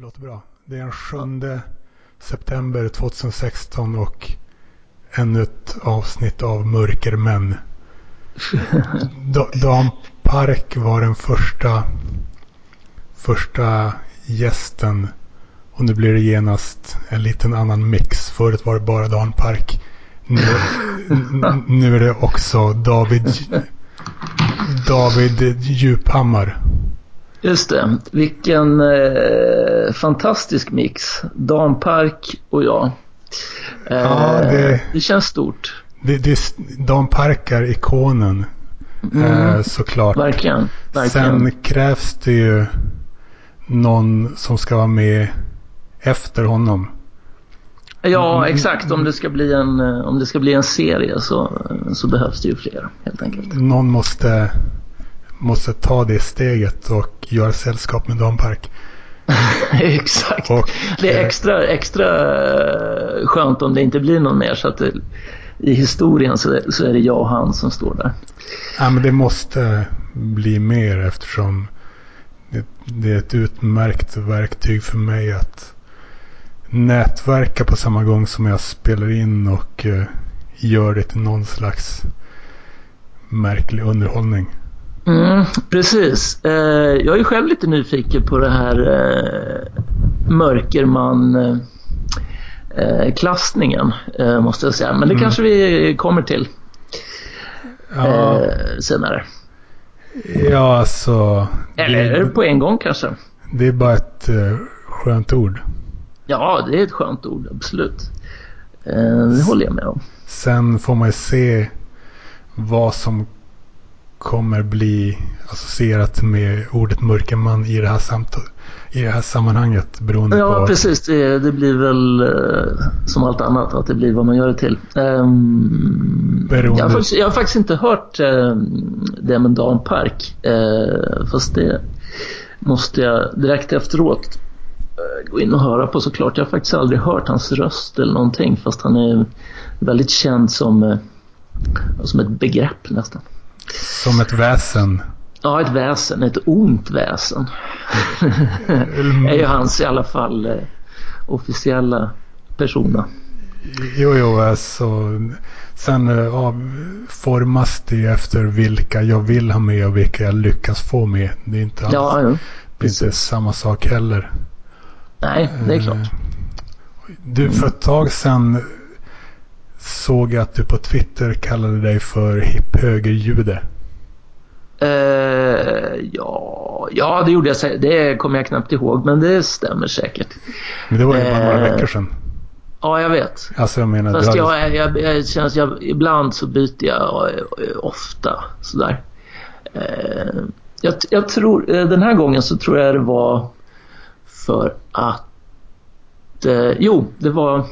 Låter bra. Det är den 7 september 2016 och ännu ett avsnitt av Mörkermän. Da- Dan Park var den första, första gästen. Och nu blir det genast en liten annan mix. Förut var det bara Dan Park. Nu, nu är det också David, David Djuphammar. Just det. Vilken eh, fantastisk mix. Dan Park och jag. Eh, Ja, det- det känns stort. Det, det, Dan Park är ikonen. Eh, såklart. Verkligen. Verkligen. Sen krävs det ju någon som ska vara med efter honom. Ja, exakt. Om det ska bli en, eh, om det ska bli en serie så, så behövs det ju fler helt enkelt. Någon måste, måste ta det steget och göra sällskap med Dan Park. exakt. Och, Det är eh, extra, extra eh, skönt om det inte blir någon mer så att det, i historien så, så är det jag och han som står där. Ja, men det måste bli mer eftersom det, det är ett utmärkt verktyg för mig att nätverka på samma gång som jag spelar in och eh, gör det till någon slags märklig underhållning. Mm, precis. Eh, jag är själv lite nyfiken på det här eh, Mörkerman eh, måste jag säga. Men det Mm. kanske vi kommer till Ja, senare. ja alltså. Eller Det, på en gång kanske. det är bara ett skönt ord. Ja, det är ett skönt ord, absolut. Det håller jag med om. Sen får man ju se vad som kommer bli associerat med ordet mörkerman i det här, samt- i det här sammanhanget. Beroende Ja, på... precis. Det, det blir väl eh, som allt annat, att det blir vad man gör det till. Ehm, Beroende- jag, har faktiskt, jag har faktiskt inte hört eh, det med Dan Park. Eh, fast det måste jag direkt efteråt eh, gå in och höra på såklart. Jag har faktiskt aldrig hört hans röst eller någonting. Fast han är väldigt känd som, som ett begrepp nästan. Som ett väsen. Ja, ett väsen. Ett ont väsen. är ju hans i alla fall eh, officiella persona. Jo, jo, alltså. Sen eh, av, formas det efter vilka jag vill ha med och vilka jag lyckas få med. Det är inte alls Ja, jo. det är inte samma sak heller. Nej, det är klart. Eh, Du, för ett tag sedan såg jag att du på Twitter kallade dig för hiphögerjude. Eh, ja, ja, det gjorde jag. Det kommer jag knappt ihåg, men det stämmer säkert. Men det var ju bara några Eh, veckor sedan. Ja, jag vet. Alltså jag menar, Fast du hade- jag, jag, jag, känns, jag, ibland så byter jag eh, ofta sådär. Eh, jag, jag tror, den här gången så tror jag det var för att, eh, jo, det var,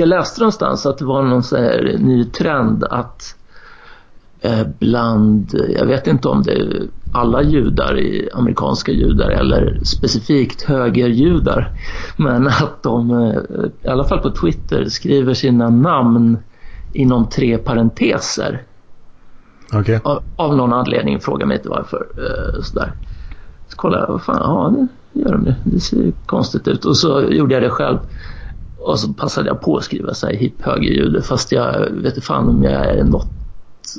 jag läste någonstans att det var någon så här ny trend att eh, bland, jag vet inte om det är alla judar, i amerikanska judar eller specifikt högerjudar. Men att de, eh, i alla fall på Twitter, skriver sina namn inom tre parenteser. Okej. Av, av någon anledning, fråga mig inte varför. Eh, sådär. Så kollade jag, vad fan, ja det gör de ju. Det ser konstigt ut. Och så gjorde jag det själv. Och så passade jag på att skriva så här hipp högerjude fast jag vet inte fan om jag är något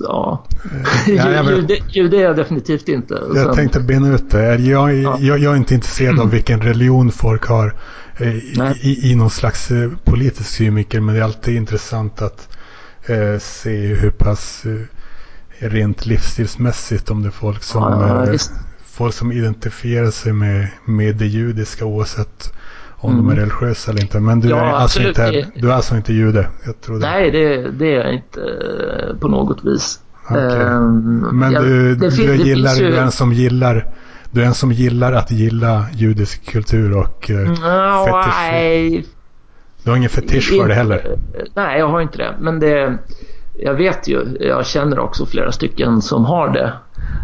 Ja. Ja, jag vet. jude, jude är jag definitivt inte. Och Jag sen- tänkte bena ut det. Jag, Ja. jag, jag är inte intresserad av vilken religion folk har eh, i, i, någon slags eh, politisk synvinkel. Men det är alltid intressant att eh, se hur pass eh, rent livsstilsmässigt om det är folk som, Ja, eh, folk som identifierar sig med, med det judiska oavsett om de är religiösa eller inte. Men du, Mm. Ja, är, alltså absolut. inte, du är alltså inte jude? Jag trodde. Nej, det, det är jag inte eh, på något vis. Okej. Ehm, Men jag- du, det du, det gillar, du är en som gillar du är en som gillar att gilla judisk kultur och eh, Ja, fetisch. Du har ingen fetisch för det heller? Nej, jag har inte det. Men det, jag vet ju, jag känner också flera stycken som har det.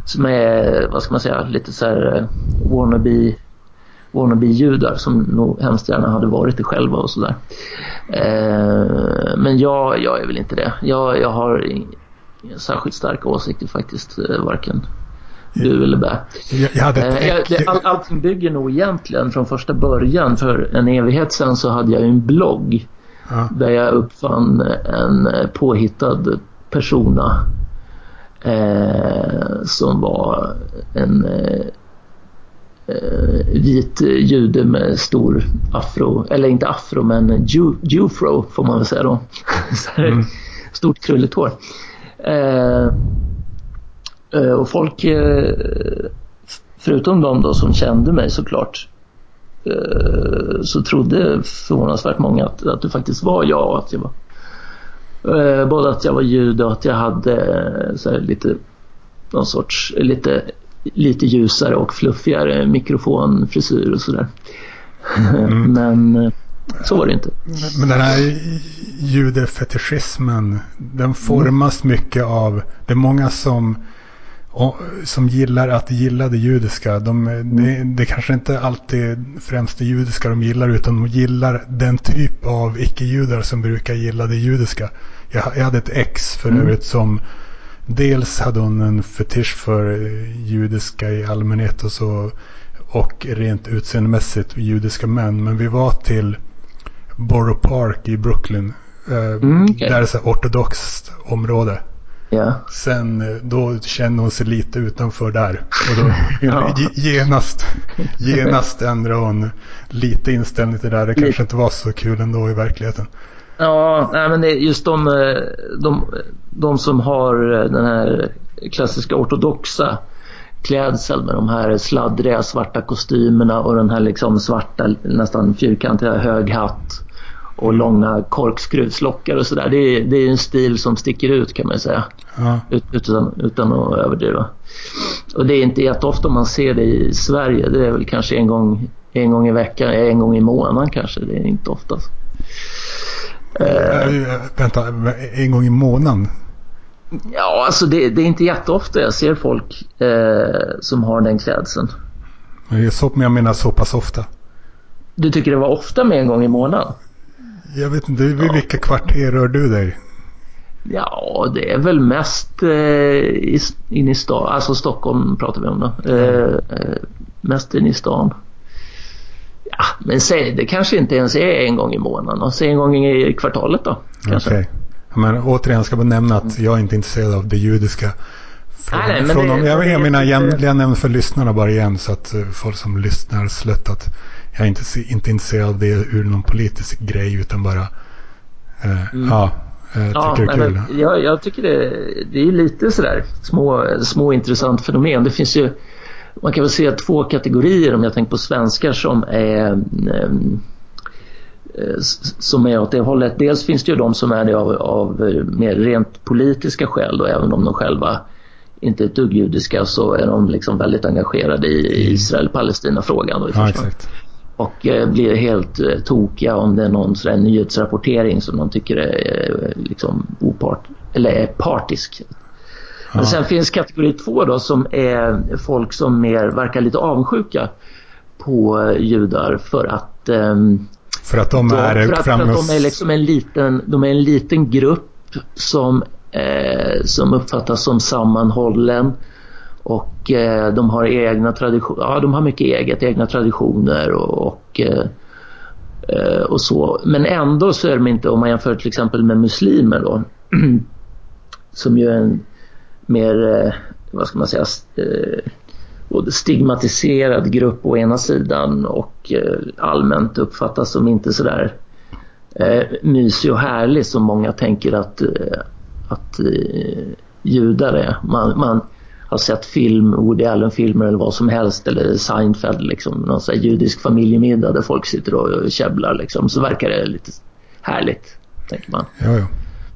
Som är, vad ska man säga, lite så här eh, wannabe wannabe-judar som nog hemskt gärna hade varit det själva och sådär. Eh, men jag, jag är väl inte det. Jag, jag har inga särskilt starka åsikter faktiskt, eh, varken bu eller bä. Eh, all, allting bygger nog egentligen från första början. För en evighet sedan så hade jag en blogg ja. där jag uppfann en påhittad persona eh, som var en eh, vit jude med stor afro, eller inte afro men ju, jufro får man väl säga då. mm. Stort krulligt hår. Eh, eh, och folk, eh, förutom de då som kände mig såklart, eh, så trodde förvånansvärt många att, att det faktiskt var jag och att jag var både att jag var jude och att jag hade så lite någon sorts lite lite ljusare och fluffigare mikrofonfrisyr och sådär. Mm. Men eh, så var det inte. Men den här judefetischismen, den formas mm. mycket av, det är många som, som gillar att gilla det judiska. De, mm. det, det kanske inte alltid främst det judiska de gillar, utan de gillar den typ av icke-judar som brukar gilla det judiska. Jag, jag hade ett ex för mm. övrigt som dels hade hon en fetisch för judiska i allmänhet och så och rent utseendemässigt judiska män. Men vi var till Borough Park i Brooklyn. Eh, mm, okay. Där är ett ortodoxt område. Ja. Sen eh, då kände hon sig lite utanför där. Och då ja. genast, genast ändrade hon lite inställning till det där. Det kanske inte var så kul ändå i verkligheten. Ja, nej, men det är just de, eh, de, de som har eh, den här klassiska ortodoxa klädseln med de här sladdriga svarta kostymerna och den här liksom svarta nästan fyrkantiga hög hatt och långa korkskruvslockar och sådär. Det, är, det är en stil som sticker ut kan man säga. Ja. Utan, utan att överdriva. Och det är inte jätteofta man ser det i Sverige. Det är väl kanske en gång, en gång i veckan, en gång i månaden kanske. Det är inte oftast. Uh, vänta, en gång i månaden? Ja, alltså det, det är inte jätteofta jag ser folk eh, som har den klädseln. Men jag menar så pass ofta. Du tycker det var ofta med en gång i månaden? Jag vet inte, vid ja. vilka kvarter rör du dig? Ja, det är väl mest eh, inne i stan, alltså Stockholm pratar vi om då. Eh, eh, mest inne i stan. Ja, men säg, det kanske inte ens är en gång i månaden. Och säg en gång i kvartalet då. Kanske. Okay. Men återigen ska jag nämna att jag är inte intresserad av det judiska. Från, nej, nej, från det, jag, jag, menar, jag, jag nämner för lyssnarna bara igen så att eh, folk som lyssnar slött att jag är inte, inte intresserad av det ur någon politisk grej utan bara eh, mm. ja, jag ja, tycker det är kul. Men, jag, jag tycker det, det är lite sådär små, små intressant fenomen. Det finns ju man kan väl se två kategorier om jag tänker på svenskar som är ehm, eh, som är åt det hållet. Dels finns det ju de som är det av, av mer rent politiska skäl och även om de själva inte är ett dugg judiska så är de liksom väldigt engagerade i mm. Israel-Palestina-frågan. Ja, och eh, blir helt eh, tokiga om det är någon sådär nyhetsrapportering som de tycker är eh, liksom opart eller är partisk. Men sen finns kategori två då som är folk som mer verkar lite avundsjuka på judar för att um, för att de är, för att, för att de är liksom en liten, de är en liten grupp som, eh, som uppfattas som sammanhållen och eh, de har egna traditioner, ja de har mycket eget, egna traditioner och, och, eh, eh, och så. Men ändå så är de inte, om man jämför till exempel med muslimer då, som ju är en mer, eh, vad ska man säga, eh, både stigmatiserad grupp å ena sidan och eh, allmänt uppfattas som inte sådär mysig och härlig som många tänker att, att judar är. Man, man har sett film, Woody Allen-filmer eller vad som helst eller Seinfeld, liksom, någon sån judisk familjemiddag där folk sitter och käbblar liksom, så verkar det lite härligt, tänker man. Ja, ja.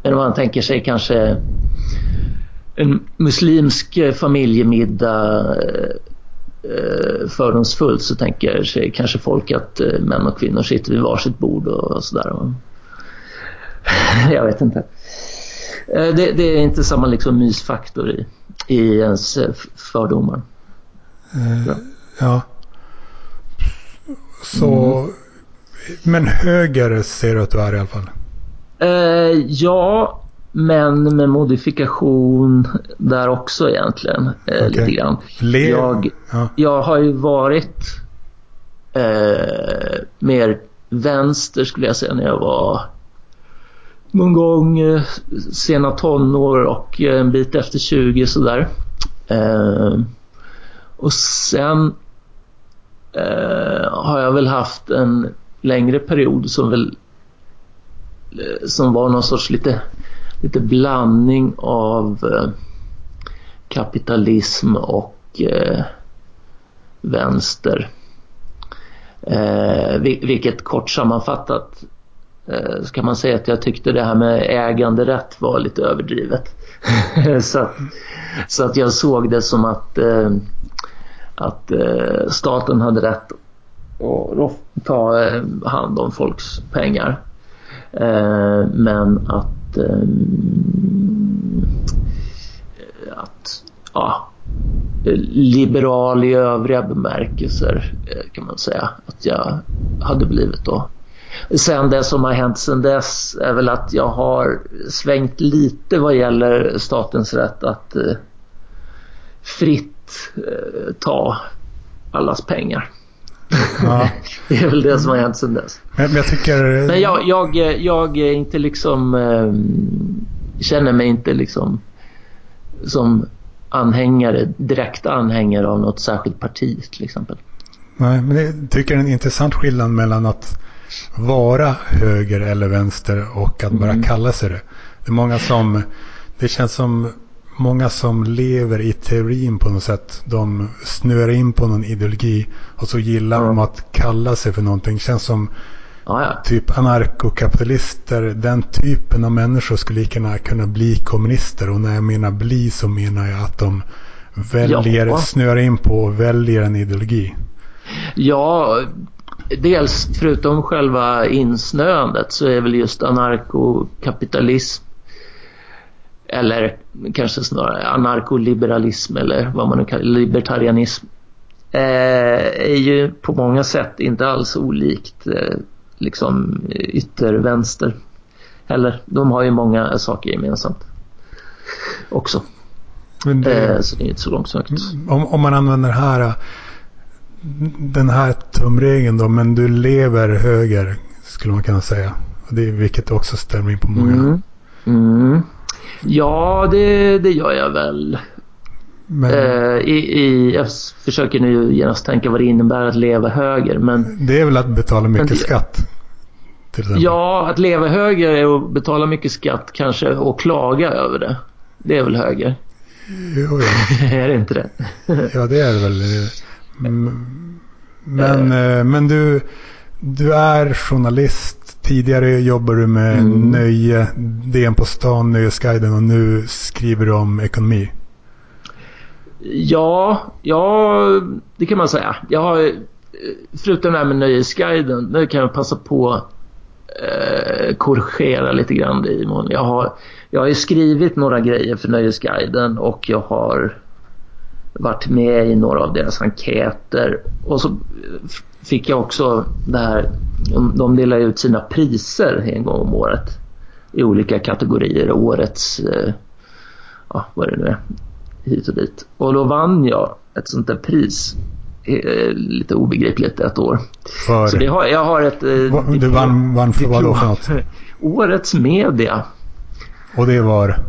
Men om man tänker sig kanske en muslimsk familjemiddag eh, fördomsfullt så tänker sig kanske folk att eh, män och kvinnor sitter vid varsitt bord och sådär. Jag vet inte. Eh, det, det, är inte samma liksom mysfaktor i, i ens fördomar. Eh, ja. Så, mm. men höger ser du att du är i alla fall? Eh, ja, men med modifikation där också egentligen. Eh, Okej. Lite grann. Le- Jag, Ja. jag har ju varit eh, mer vänster skulle jag säga när jag var någon gång eh, sena tonår och eh, en bit efter 20 sådär. Eh, och sen eh, har jag väl haft en längre period som väl eh, som var någon sorts lite, lite blandning av eh, kapitalism och eh, vänster. Eh, vilket kort sammanfattat eh, så kan man säga att jag tyckte det här med äganderätt var lite överdrivet. så, att, så att jag såg det som att, eh, att eh, staten hade rätt att ta eh, hand om folks pengar. Men att, eh, att ja, liberal i övriga bemärkelser eh, kan man säga att jag hade blivit då. Sen det som har hänt sen dess är väl att jag har svängt lite vad gäller statens rätt att eh, fritt eh, ta allas pengar. Ja. Det är väl det som har hänt sen dess. Men, jag tycker... Men jag, jag, jag är inte liksom eh, känner mig inte liksom som anhängare, direkt anhängare av något särskilt parti till exempel. Nej, men jag tycker det är en intressant skillnad mellan att vara höger eller vänster och att bara Mm. kalla sig det. Det är många som... Det känns som många som lever i teorin på något sätt. De snöar in på någon ideologi och så gillar Ja. de att kalla sig för någonting. känns som Ja, ja. typ anarkokapitalister. Den typen av människor skulle lika gärna kunna bli kommunister. Och när jag menar bli så menar jag att de väljer, Ja. snöar in på och väljer en ideologi. Ja, dels förutom själva insnöandet så är väl just anarkokapitalism eller kanske snarare anarkoliberalism eller vad man nu kallar libertarianism eh, är ju på många sätt inte alls olikt eh, liksom yttervänster heller. De har ju många saker gemensamt också. Men det, Eh, så det är inte så långsökt. om, om man använder här, den här tumregeln då, men du lever höger skulle man kunna säga. Och det, vilket också stämmer in på många. Mm. Mm. Ja, det, det gör jag väl. Men Eh, i, i, jag försöker nu genast tänka vad det innebär att leva höger. Men det är väl att betala mycket det- skatt. Ja, att leva höger är att betala mycket skatt kanske och klaga över det. Det är väl höger? Jo, ja. är det inte det? ja, det är det väl. Men, eh, men du, du är journalist. Tidigare jobbar du med Mm. nöje, DN på stan, Nöjesguiden och nu skriver du om ekonomi. Ja, ja, det kan man säga. Jag har, eh, förutom det här med Nöjesguiden, nu kan jag passa på eh, korrigera lite grann i. Jag har, jag har ju skrivit några grejer för Nöjesguiden och jag har varit med i några av deras enkäter. Och så f- fick jag också det här, de- de delar ut sina priser en gång om året i olika kategorier. Årets, eh, ja vad det nu är, hit och dit. Och då vann jag ett sånt där pris. Eh, lite obegripligt ett år. För, Så det har, jag har ett... Eh, du diplom- vann, vann för vad då för något? Årets media. Och det var?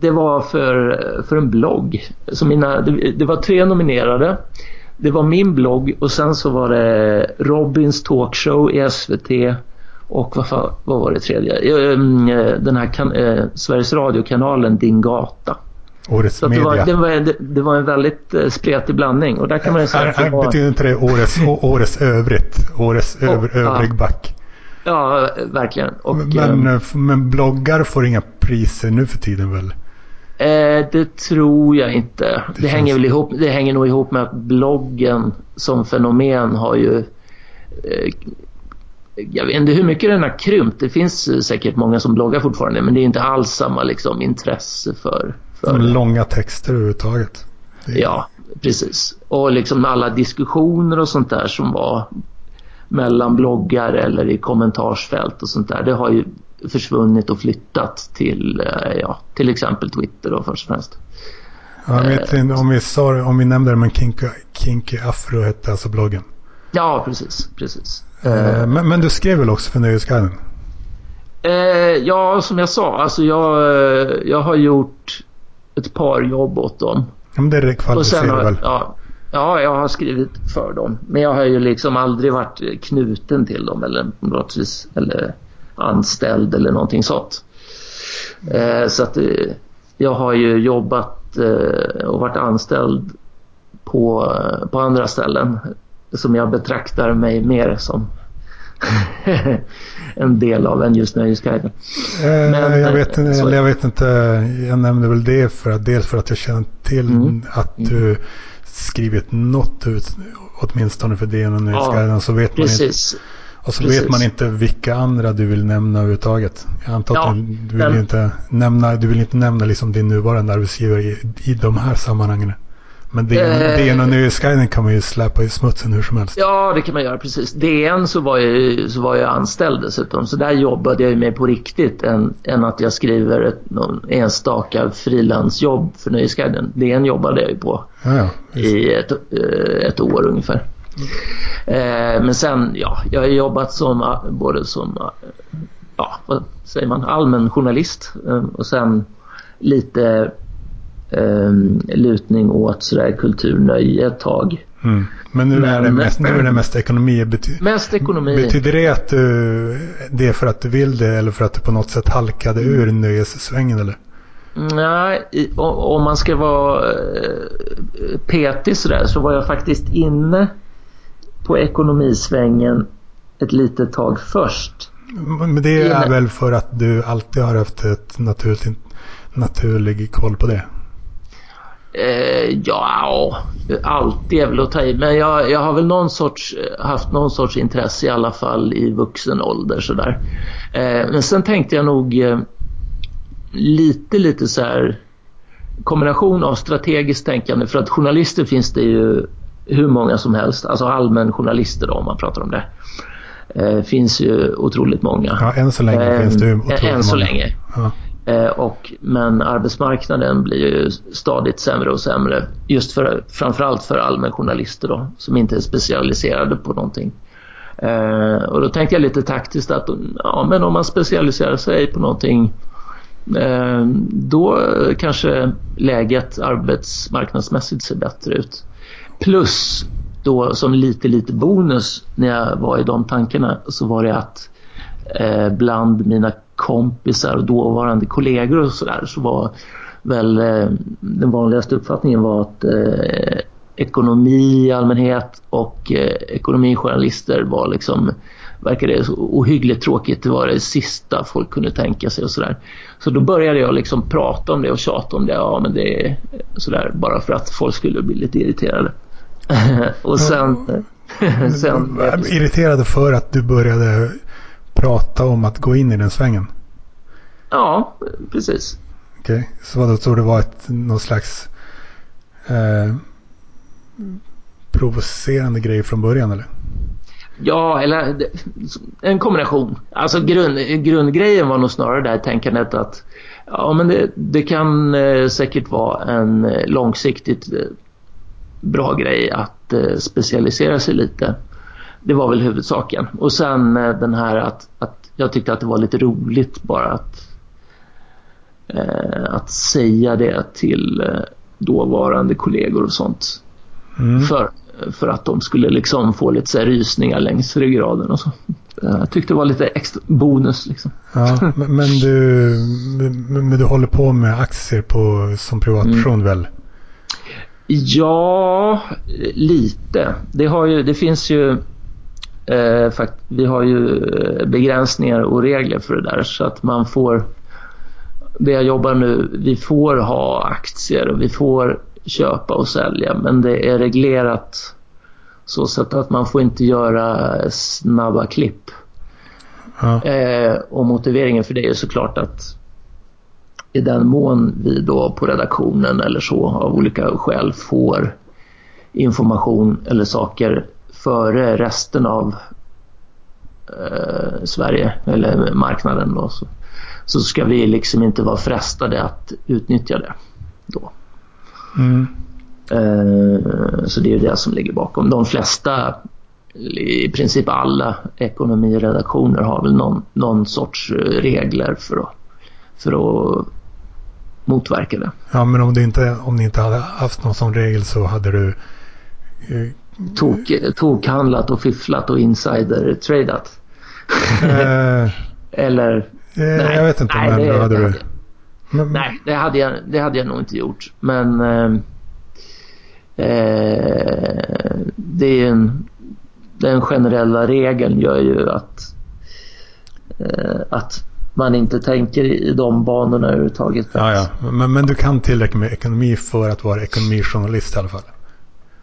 Det var för, för en blogg. Så mina, det, det var tre nominerade. Det var min blogg och sen så var det Robins talkshow i SVT och vad, fan, vad var det tredje? Eh, mm, eh, Den här kan, eh, Sveriges Radio-kanalen Din Gata. Årets Så att det, media. var, det, var, det, det var en väldigt eh, spretig blandning och där kan man ju säga att var, betyder inte det årets, årets övrigt? Årets över, ja. övrig back? Ja, verkligen. Och, Men, eh, eh, men bloggar får inga priser nu för tiden väl? Eh, det tror jag inte. Det, känns- hänger väl ihop, det hänger nog ihop med att bloggen som fenomen har ju... Eh, jag vet inte hur mycket den har krympt. Det finns eh, säkert många som bloggar fortfarande men det är inte alls samma liksom, intresse för... för långa texter överhuvudtaget. Det är- Ja, precis. Och liksom alla diskussioner och sånt där som var mellan bloggar eller i kommentarsfält och sånt där. Det har ju försvunnit och flyttat till, eh, ja, till exempel Twitter då först och främst. Ja, vet, om, vi sa, om vi nämnde det, men Kinky, Kinky Afro hette alltså bloggen. Ja, precis. precis. Eh, men, men, du skrev väl också för Nöjesguiden? Eh, ja, som jag sa, alltså jag, jag har gjort ett par jobb åt dem. Ja, men det kvalificerar väl? Ja, ja, jag har skrivit för dem. Men jag har ju liksom aldrig varit knuten till dem eller på något vis, eller anställd eller någonting sånt. Eh, så att eh, jag har ju jobbat eh, och varit anställd på, på andra ställen som jag betraktar mig mer som en del av än just Nöjesguiden. Eh, Men, jag, vet, jag vet inte, jag nämnde väl det för att dels för att jag känner till mm. att mm. du skrivit något ut åtminstone för DN och Nöjesguiden ja, så vet man precis. inte och så Precis. vet man inte vilka andra du vill nämna överhuvudtaget. Jag antar ja, att du, vill inte nämna, du vill inte nämna liksom din nuvarande arbetsgivare i, i de här sammanhangen. Men DN, och Nöjesguiden kan man ju släppa i smutsen hur som helst. Ja, det kan man göra precis. DN så var jag, så var jag anställd dessutom. Så där jobbade jag ju med på riktigt än, än att jag skriver ett någon enstaka frilansjobb för Nöjesguiden. DN jobbade jag ju på ja, ja, i ett, eh, ett år ungefär. Eh, men sen, ja, jag har jobbat som både som, ja, vad säger man, allmän journalist eh, och sen lite eh, lutning åt sådär kulturnöje ett tag. Mm. Men nu, Men, är det mest, nu är det mest ekonomi. Bety mest ekonomi. Betyder det att du, det är för att du vill det eller för att du på något sätt halkade ur nöjessvängen eller? Nej, om man ska vara petig sådär så var jag faktiskt inne på ekonomisvängen ett litet tag först. Men det är Inne. väl för att du alltid har haft ett naturligt, naturlig koll på det? Eh, ja, alltid är väl att ta i. Men jag, jag har väl någon sorts, haft någon sorts intresse i alla fall i vuxen ålder sådär. Eh, men sen tänkte jag nog eh, lite, lite så här kombination av strategiskt tänkande. För att journalister finns det ju hur många som helst, alltså allmän journalister då, om man pratar om det. Eh, finns ju otroligt många. Ja, än så länge eh, finns det ju otroligt Än så många. länge. Ja. Eh, och, men arbetsmarknaden blir ju stadigt sämre och sämre. Just för, framförallt för allmän journalister då, som inte är specialiserade på någonting. Eh, och då tänkte jag lite taktiskt att ja, men om man specialiserar sig på någonting eh, då kanske läget arbetsmarknadsmässigt ser bättre ut. Plus då som lite lite bonus när jag var i de tankarna så var det att eh, bland mina kompisar och dåvarande kollegor och sådär så var väl eh, den vanligaste uppfattningen var att eh, ekonomi i allmänhet och eh, ekonomijournalister var liksom verkade så ohyggligt tråkigt. Det var det sista folk kunde tänka sig och sådär. Så då började jag liksom prata om det och tjata om det. Ja men det är sådär bara för att folk skulle bli lite irriterade. och sen... sen irriterade för att du började prata om att gå in i den svängen? Ja, precis. Okej, okay. så då tror du var ett, någon slags eh, provocerande grej från början eller? Ja, eller en kombination. Alltså grund, grundgrejen var nog snarare det här tänkandet att ja, men det, det kan eh, säkert vara en eh, långsiktigt eh, bra grej att eh, specialisera sig lite. Det var väl huvudsaken. Och sen den här att, att jag tyckte att det var lite roligt bara att, eh, att säga det till eh, dåvarande kollegor och sånt. Mm. För, för att de skulle liksom få lite så rysningar längs ryggraden och så. Jag tyckte det var lite extra bonus liksom. Ja, men du, men du håller på med aktier på, som privatperson mm. väl? Ja, lite. Det, har ju, det finns ju eh, fakt, vi har ju begränsningar och regler för det där så att man får det jag jobbar nu, vi får ha aktier och vi får köpa och sälja men det är reglerat så sätt att man får inte göra snabba klipp. Ja. Eh, och motiveringen för det är såklart att i den mån vi då på redaktionen eller så av olika skäl får information eller saker före resten av eh, Sverige eller marknaden då, så, så ska vi liksom inte vara frestade att utnyttja det då. Mm. Eh, så det är det som ligger bakom. De flesta, i princip alla ekonomiredaktioner har väl någon, någon sorts regler för att, för att motverka det. Ja, men om, du inte, om ni inte hade haft någon sån regel så hade du eh, Tok, tokhandlat och fifflat och insider-tradat. Eh, Eller? Eh, nej, jag vet inte, nej, men det, hade det du? Men, nej, det hade, jag, det hade jag nog inte gjort. Men eh, eh, det är en, den generella regeln gör ju att, eh, att man inte tänker i de banorna överhuvudtaget. Ja, ja. Men, men du kan tillräckligt med ekonomi för att vara ekonomijournalist i alla fall?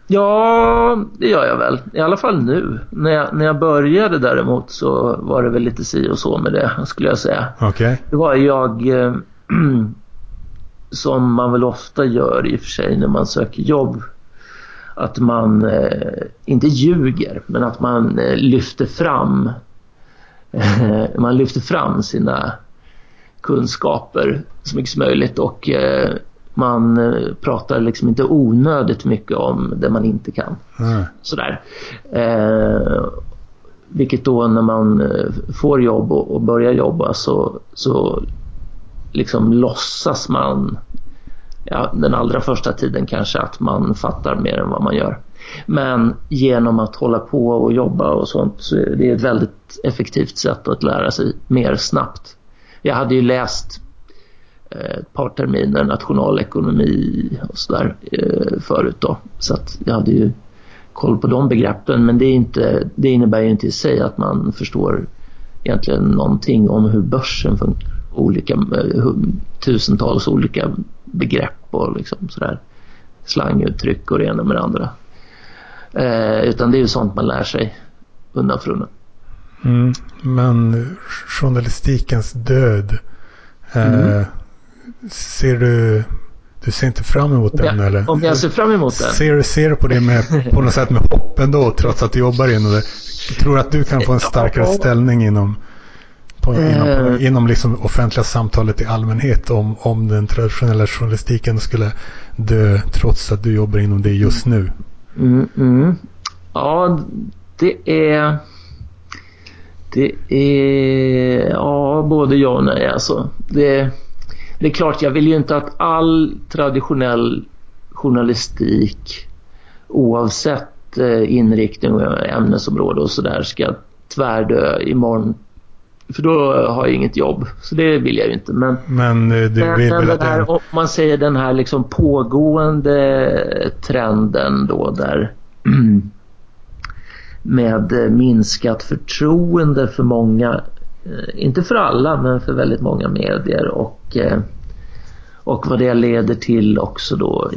Ja, det gör jag väl. I alla fall nu. När jag, när jag började däremot så var det väl lite si och så med det skulle jag säga. Okay. Det var jag, eh, som man väl ofta gör i och för sig när man söker jobb, att man eh, inte ljuger men att man eh, lyfter fram man lyfter fram sina kunskaper så mycket som möjligt och eh, man eh, pratar liksom inte onödigt mycket om det man inte kan. Mm. Sådär. Eh, vilket då när man eh, får jobb och, och börjar jobba så, så liksom låtsas man ja, den allra första tiden kanske att man fattar mer än vad man gör. Men genom att hålla på och jobba och sånt så är det ett väldigt effektivt sätt att lära sig mer snabbt. Jag hade ju läst eh, ett par terminer nationalekonomi och sådär eh, förut då. Så att jag hade ju koll på de begreppen men det, är inte, det innebär ju inte i sig att man förstår egentligen någonting om hur börsen funkar. Olika, eh, tusentals olika begrepp och liksom sådär slanguttryck och det ena med det andra. Eh, utan det är ju sånt man lär sig undan för undan. Mm, men journalistikens död mm. Ser du, du ser inte fram emot den jag, eller? Om jag ser fram emot den? Ser, ser du på det med, på något sätt med hopp ändå trots att du jobbar inom det? Tror du att du kan få en starkare ställning inom, på, inom, uh, inom liksom offentliga samtalet i allmänhet om, om den traditionella journalistiken skulle dö trots att du jobbar inom det just nu? Mm, mm. Ja, det är... Det är... Ja, både ja och nej alltså. Det det är klart, jag vill ju inte att all traditionell journalistik oavsett eh, inriktning och ämnesområde och sådär ska tvärdö imorgon. För då har jag inget jobb. Så det vill jag ju inte. Men, men eh, du vill väl att här, om man säger den här liksom pågående trenden då där med minskat förtroende för många Eh, inte för alla men för väldigt många medier och, eh, och vad det leder till också då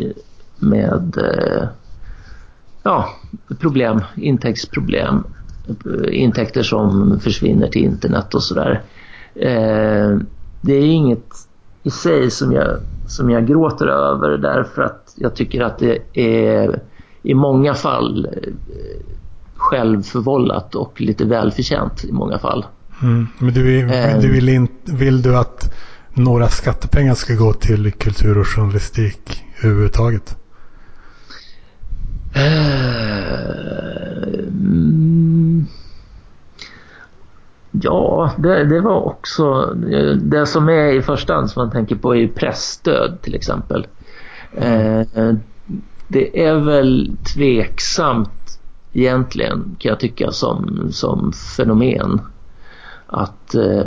med eh, ja, problem, intäktsproblem, intäkter som försvinner till internet och sådär. Det är inget i sig som jag, som jag gråter över därför att jag tycker att det är i många fall självförvållat och lite välförtjänt i många fall. Mm. Men du, vill, um, du vill, in, vill du att några skattepengar ska gå till kultur och journalistik överhuvudtaget? Eh, mm, ja, det, det, var också det som är i första hand som man tänker på är pressstöd till exempel. Eh, det är väl tveksamt egentligen kan jag tycka som, som fenomen att, eh,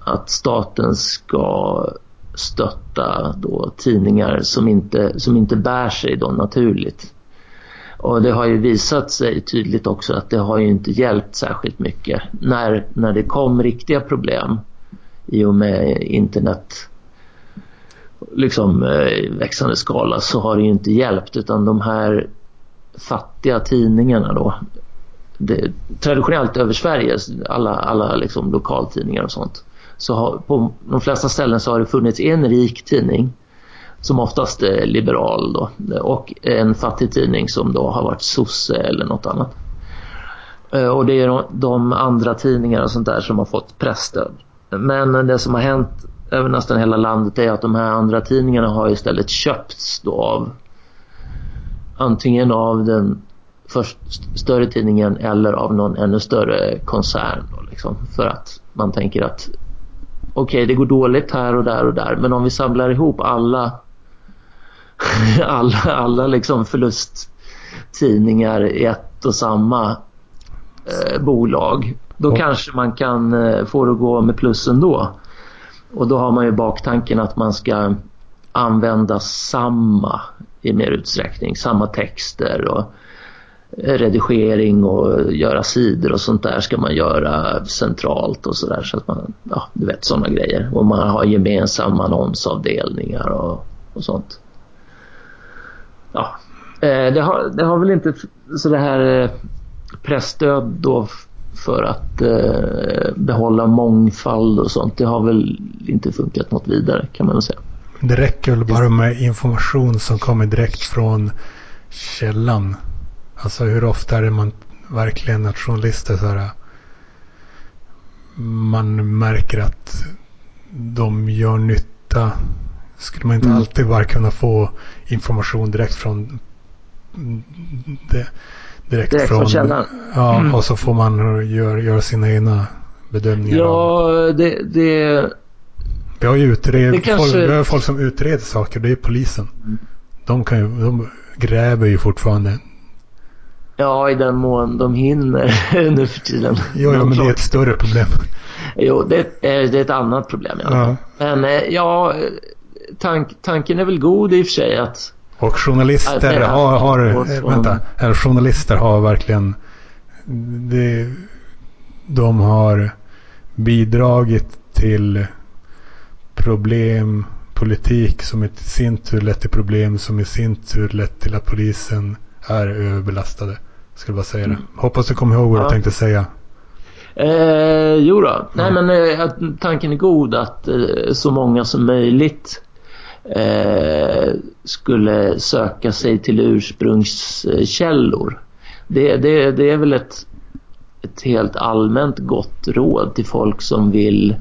att staten ska stötta då tidningar som inte, som inte bär sig då naturligt. Och det har ju visat sig tydligt också att det har ju inte hjälpt särskilt mycket. När, när det kom riktiga problem i och med internet liksom eh, växande skala så har det ju inte hjälpt utan de här fattiga tidningarna då det, traditionellt över Sverige, alla, alla liksom lokaltidningar och sånt, så har, på de flesta ställen så har det funnits en rik tidning som oftast är liberal då, och en fattig tidning som då har varit sosse eller något annat. Eh, och det är de andra tidningarna och sånt där som har fått pressstöd. Men det som har hänt över nästan hela landet är att de här andra tidningarna har istället köpts då av antingen av den först större tidningen eller av någon ännu större koncern. Då, liksom, för att man tänker att okej, okay, det går dåligt här och där och där, men om vi samlar ihop alla alla, alla liksom förlusttidningar i ett och samma eh, bolag, då mm. kanske man kan eh, få det att gå med plus ändå. Och då har man ju baktanken att man ska använda samma i mer utsträckning, samma texter och redigering och göra sidor och sånt där ska man göra centralt och sådär så att man, ja du vet sådana grejer. Och man har gemensamma annonsavdelningar och, och sånt. Ja, eh, det har, det har väl inte så det här eh, pressstöd då för att eh, behålla mångfald och sånt. Det har väl inte funkat något vidare kan man väl säga. Det räcker väl bara med information som kommer direkt från källan. Alltså hur ofta är det man verkligen att journalister så här, man märker att de gör nytta. Skulle man inte mm. alltid bara kunna få information direkt från det, direkt, direkt från, från källan? Ja, mm. och så får man göra gör sina egna bedömningar. Ja, det, det... Vi har ju utred, kanske... folk, vi har folk som utreder saker. Det är polisen. Mm. De, kan ju, de gräver ju fortfarande. Ja, i den mån de hinner nu för tiden. Jo, ja, men det är ett större problem. Jo, det är, det är ett annat problem i alla fall. Men eh, ja, tank, tanken är väl god i och för sig att... Och journalister har, har vänta, journalister har verkligen det, de har bidragit till problem, politik som i sin tur lett till problem som i sin tur lett till att polisen är överbelastade. Ska bara säga det. Mm. Hoppas du kommer ihåg vad ja. du tänkte säga. Eh, jo då. Nej men eh, tanken är god att eh, så många som möjligt eh, skulle söka sig till ursprungskällor. Det, det, det är väl ett, ett helt allmänt gott råd till folk som vill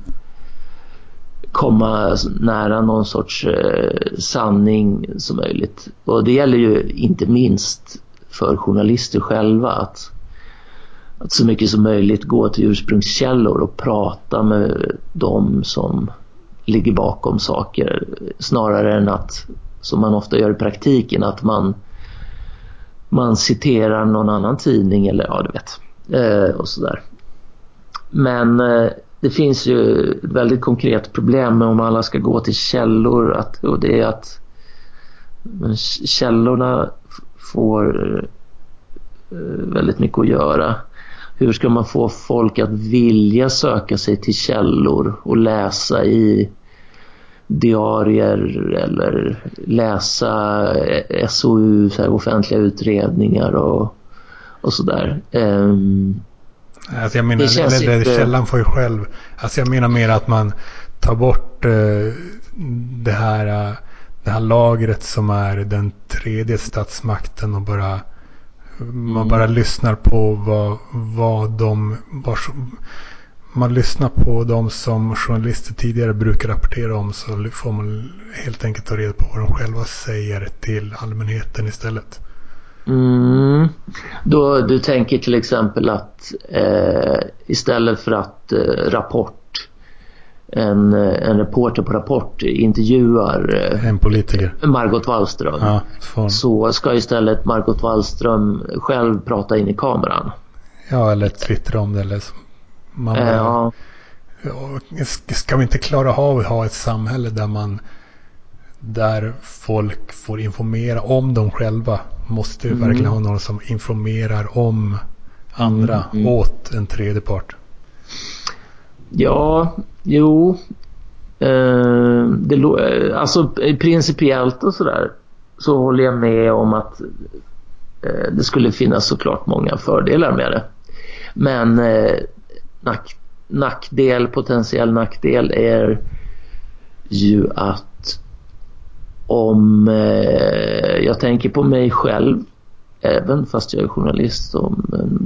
komma nära någon sorts eh, sanning som möjligt. Och det gäller ju inte minst för journalister själva att, att så mycket som möjligt gå till ursprungskällor och prata med dem som ligger bakom saker snarare än att, som man ofta gör i praktiken, att man, man citerar någon annan tidning eller ja, du vet, eh, och sådär. Men eh, det finns ju ett väldigt konkret problem med om alla ska gå till källor att, och det är att källorna får eh, väldigt mycket att göra. Hur ska man få folk att vilja söka sig till källor och läsa i diarier eller läsa SOU, så här, offentliga utredningar och, och sådär. Um, alltså jag menar, det eller, inte... källan får ju själv. Alltså jag menar mer att man tar bort uh, det här uh, det här lagret som är den tredje statsmakten och bara man mm. bara lyssnar på vad, vad de var, man lyssnar på de som journalister tidigare brukar rapportera om så får man helt enkelt ta reda på vad de själva säger till allmänheten istället. Mm. Då, du tänker till exempel att eh, istället för att eh, Rapport en, en reporter på Rapport intervjuar eh, en politiker. Margot Wallström ja, så ska istället Margot Wallström själv prata in i kameran. Ja, eller twittra om det. Eller man bara, ja. Ska vi inte klara av att ha ett samhälle där man där folk får informera om dem själva? Måste vi mm. verkligen ha någon som informerar om andra mm. mm. åt en tredje part? Ja, jo. Eh, det, alltså principiellt och sådär så håller jag med om att eh, det skulle finnas såklart många fördelar med det. Men eh, nack, nackdel, potentiell nackdel är ju att om eh, jag tänker på mig själv även fast jag är journalist och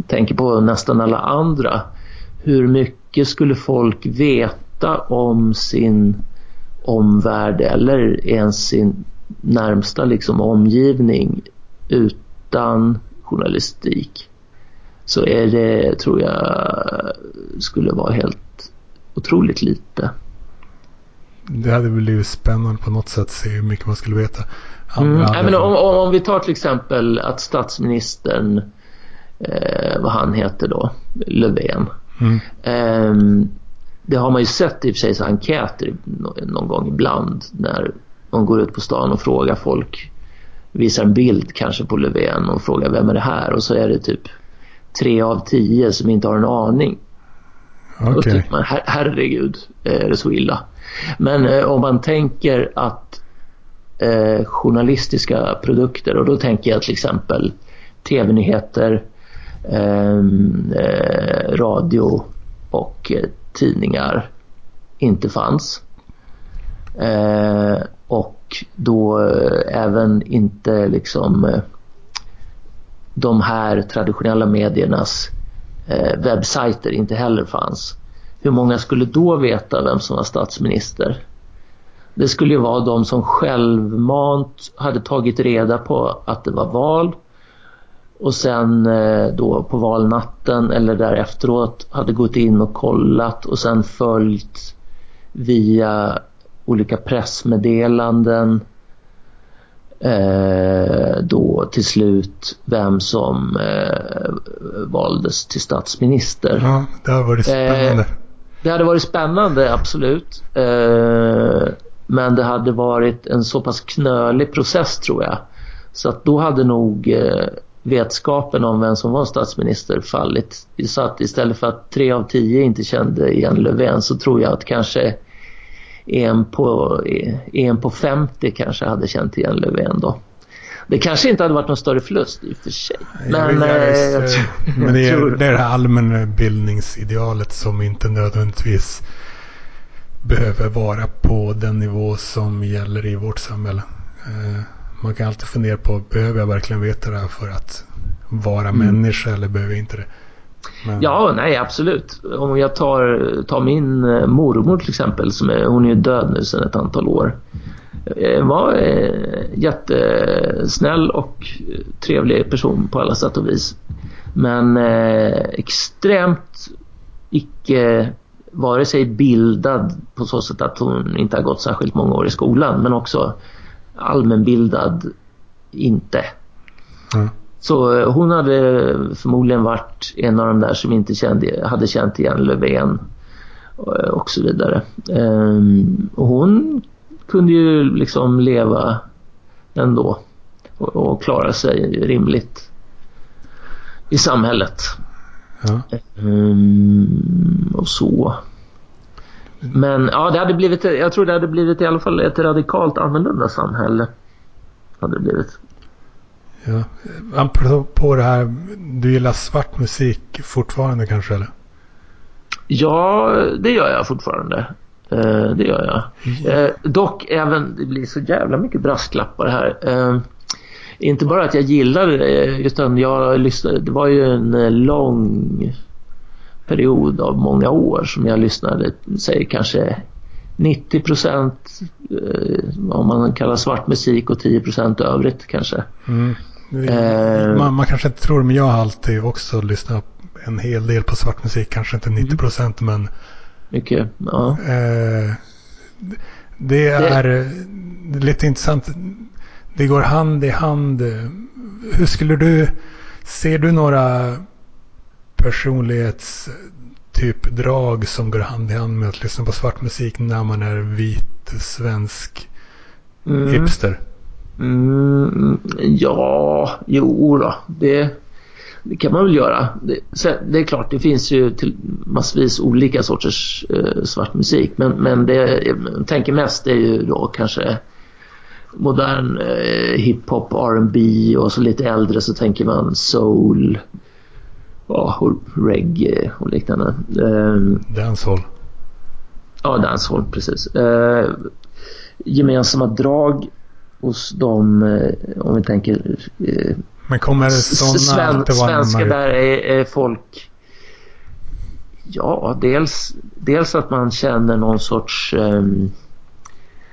tänker på nästan alla andra. Hur mycket skulle folk veta om sin omvärld eller ens sin närmsta liksom omgivning utan journalistik så är det, tror jag, skulle vara helt otroligt lite. Det hade blivit spännande på något sätt att se hur mycket man skulle veta. Mm. Nej, men om, om, vi tar till exempel att statsministern, eh, vad han heter då, Löfven. Mm. Eh, det har man ju sett i och för sig så enkäter någon gång ibland när de går ut på stan och frågar folk, visar en bild kanske på Löfven och frågar vem är det här och så är det typ tre av tio som inte har en aning. Okay. Och tycker man, her herregud, är det så illa? Men eh, om man tänker att eh, journalistiska produkter och då tänker jag till exempel tv-nyheter, ehm, eh, radio och eh, tidningar inte fanns. Eh, och då eh, även inte liksom de här traditionella mediernas eh, webbsajter inte heller fanns. Hur många skulle då veta vem som var statsminister? Det skulle ju vara de som självmant hade tagit reda på att det var val och sen eh, då på valnatten eller därefteråt hade gått in och kollat och sen följt via olika pressmeddelanden eh, då till slut vem som eh, valdes till statsminister. Ja, det har varit spännande. Eh, det hade varit spännande, absolut. Eh, men det hade varit en så pass knölig process tror jag. Så att då hade nog eh, vetskapen om vem som var statsminister fallit. Så att istället för att tre av tio inte kände igen Löfven så tror jag att kanske en på, en på 50 kanske hade känt igen Löfven då. Det kanske inte hade varit någon större förlust i och för sig. Men, ja, ja, äh, men det, är, det är det här allmänbildningsidealet som inte nödvändigtvis behöver vara på den nivå som gäller i vårt samhälle. Eh, man kan alltid fundera på, behöver jag verkligen veta det här för att vara mm. människa eller behöver jag inte det? Men... Ja, nej absolut. Om jag tar, tar min eh, mormor till exempel, som är, hon är ju död nu sedan ett antal år. Eh, var jättesnäll och trevlig person på alla sätt och vis. Men extremt icke vare sig bildad på så sätt att hon inte har gått särskilt många år i skolan men också allmänbildad inte. Mm. Så eh, hon hade förmodligen varit en av de där som inte kände, hade känt igen Löfven eh, och så vidare. Um, och hon kunde ju liksom leva ändå och, klara sig rimligt i samhället. Ja. Um, och så. Men ja, det hade blivit, jag tror det hade blivit i alla fall ett radikalt annorlunda samhälle. Hade det blivit. Ja, apropå det här, du gillar svart musik fortfarande kanske eller? Ja, det gör jag fortfarande. Eh, det gör jag. Eh, dock även, det blir så jävla mycket brasklappar här. Eh, inte bara att jag gillar det, utan jag lyssnade, det var ju en eh, lång period av många år som jag lyssnade, säg kanske 90 procent eh, om man kallar svart musik och 10 procent övrigt kanske. Mm. Eh, man, man, kanske inte tror men jag har alltid också lyssnat en hel del på svart musik. Kanske inte 90 procent, mm. men... Mycket, ja. Eh, det är det... lite intressant det går hand i hand. Hur skulle du, ser du några personlighetstypdrag som går hand i hand med att lyssna på svart musik när man är vit svensk mm. hipster? Mm, ja, jo då. Det, det kan man väl göra. Det, det, är klart, det finns ju till massvis olika sorters eh, svart musik. Men, men det jag tänker mest är ju då kanske modern eh, hiphop, R&B och så lite äldre så tänker man soul ja, och reggae och liknande. Eh, dancehall. Ja, dancehall, precis. Eh, gemensamma drag hos de, eh, om vi tänker eh, Men kommer sådana Sven, alltid vara Svenska där är, är folk... Ja, dels, dels att man känner någon sorts... Um,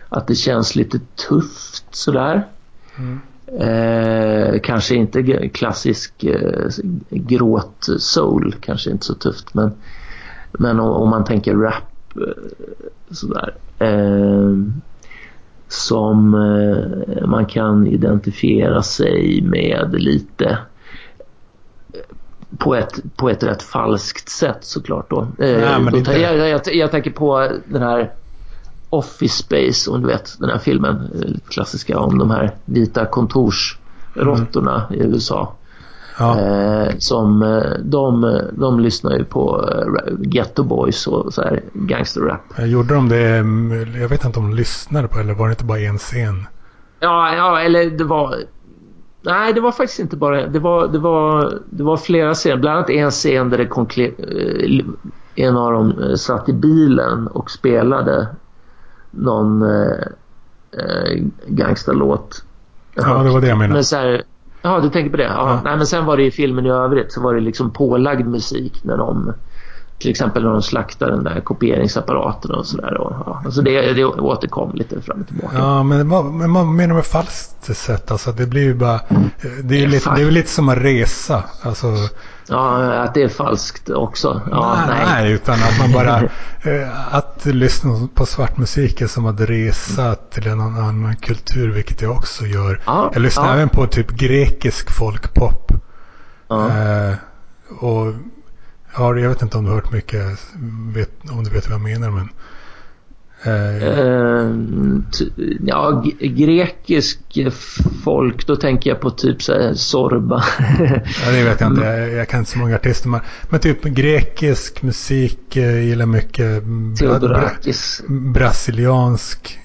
att det känns lite tufft sådär. Mm. Eh, kanske inte klassisk eh, gråt soul, kanske inte så tufft men, men om, om man tänker rap eh, sådär. Eh, som eh, man kan identifiera sig med lite på ett, på ett rätt falskt sätt såklart då. Eh, Nej, då inte... jag, jag, jag, tänker på den här Office Space, om du vet den här filmen, eh, klassiska om de här vita kontorsråttorna mm. i USA. Ja. Eh, som eh, de, de lyssnar ju på eh, Ghetto Boys och så här gangsterrap. Gjorde de det, jag vet inte om de lyssnade på eller var det inte bara en scen? Ja, ja eller det var Nej, det var faktiskt inte bara det var, det var, det var flera scener. Bland annat en scen där det kom en av dem satt i bilen och spelade någon eh, gangsterlåt. Ja, det var det jag menade. Men så här, Ja, du tänker på det? Ja. ja. Nej, men sen var det i filmen i övrigt så var det liksom pålagd musik när de till exempel när de slaktar den där kopieringsapparaten och sådär. Ja. Alltså det, det återkom lite fram och tillbaka. Ja, men vad, men vad menar du med falskt sätt? Alltså det blir ju bara... Det är, ju lite, det är lite som att resa. Alltså, Ja, att det är falskt också. Ja, nej, nej. nej, utan att man bara... Eh, att lyssna på svart musik är som att resa till en annan kultur, vilket jag också gör. Ja, jag lyssnar ja. även på typ grekisk folkpop. Ja. Eh, och ja, jag vet inte om du har hört mycket, vet, om du vet vad jag menar, men ja, grekisk folk, då tänker jag på typ så Sorba. ja, det vet jag inte. Jag, jag, kan inte så många artister. Men, men typ grekisk musik uh, gillar mycket. Theodorakis. Bra, brasiliansk.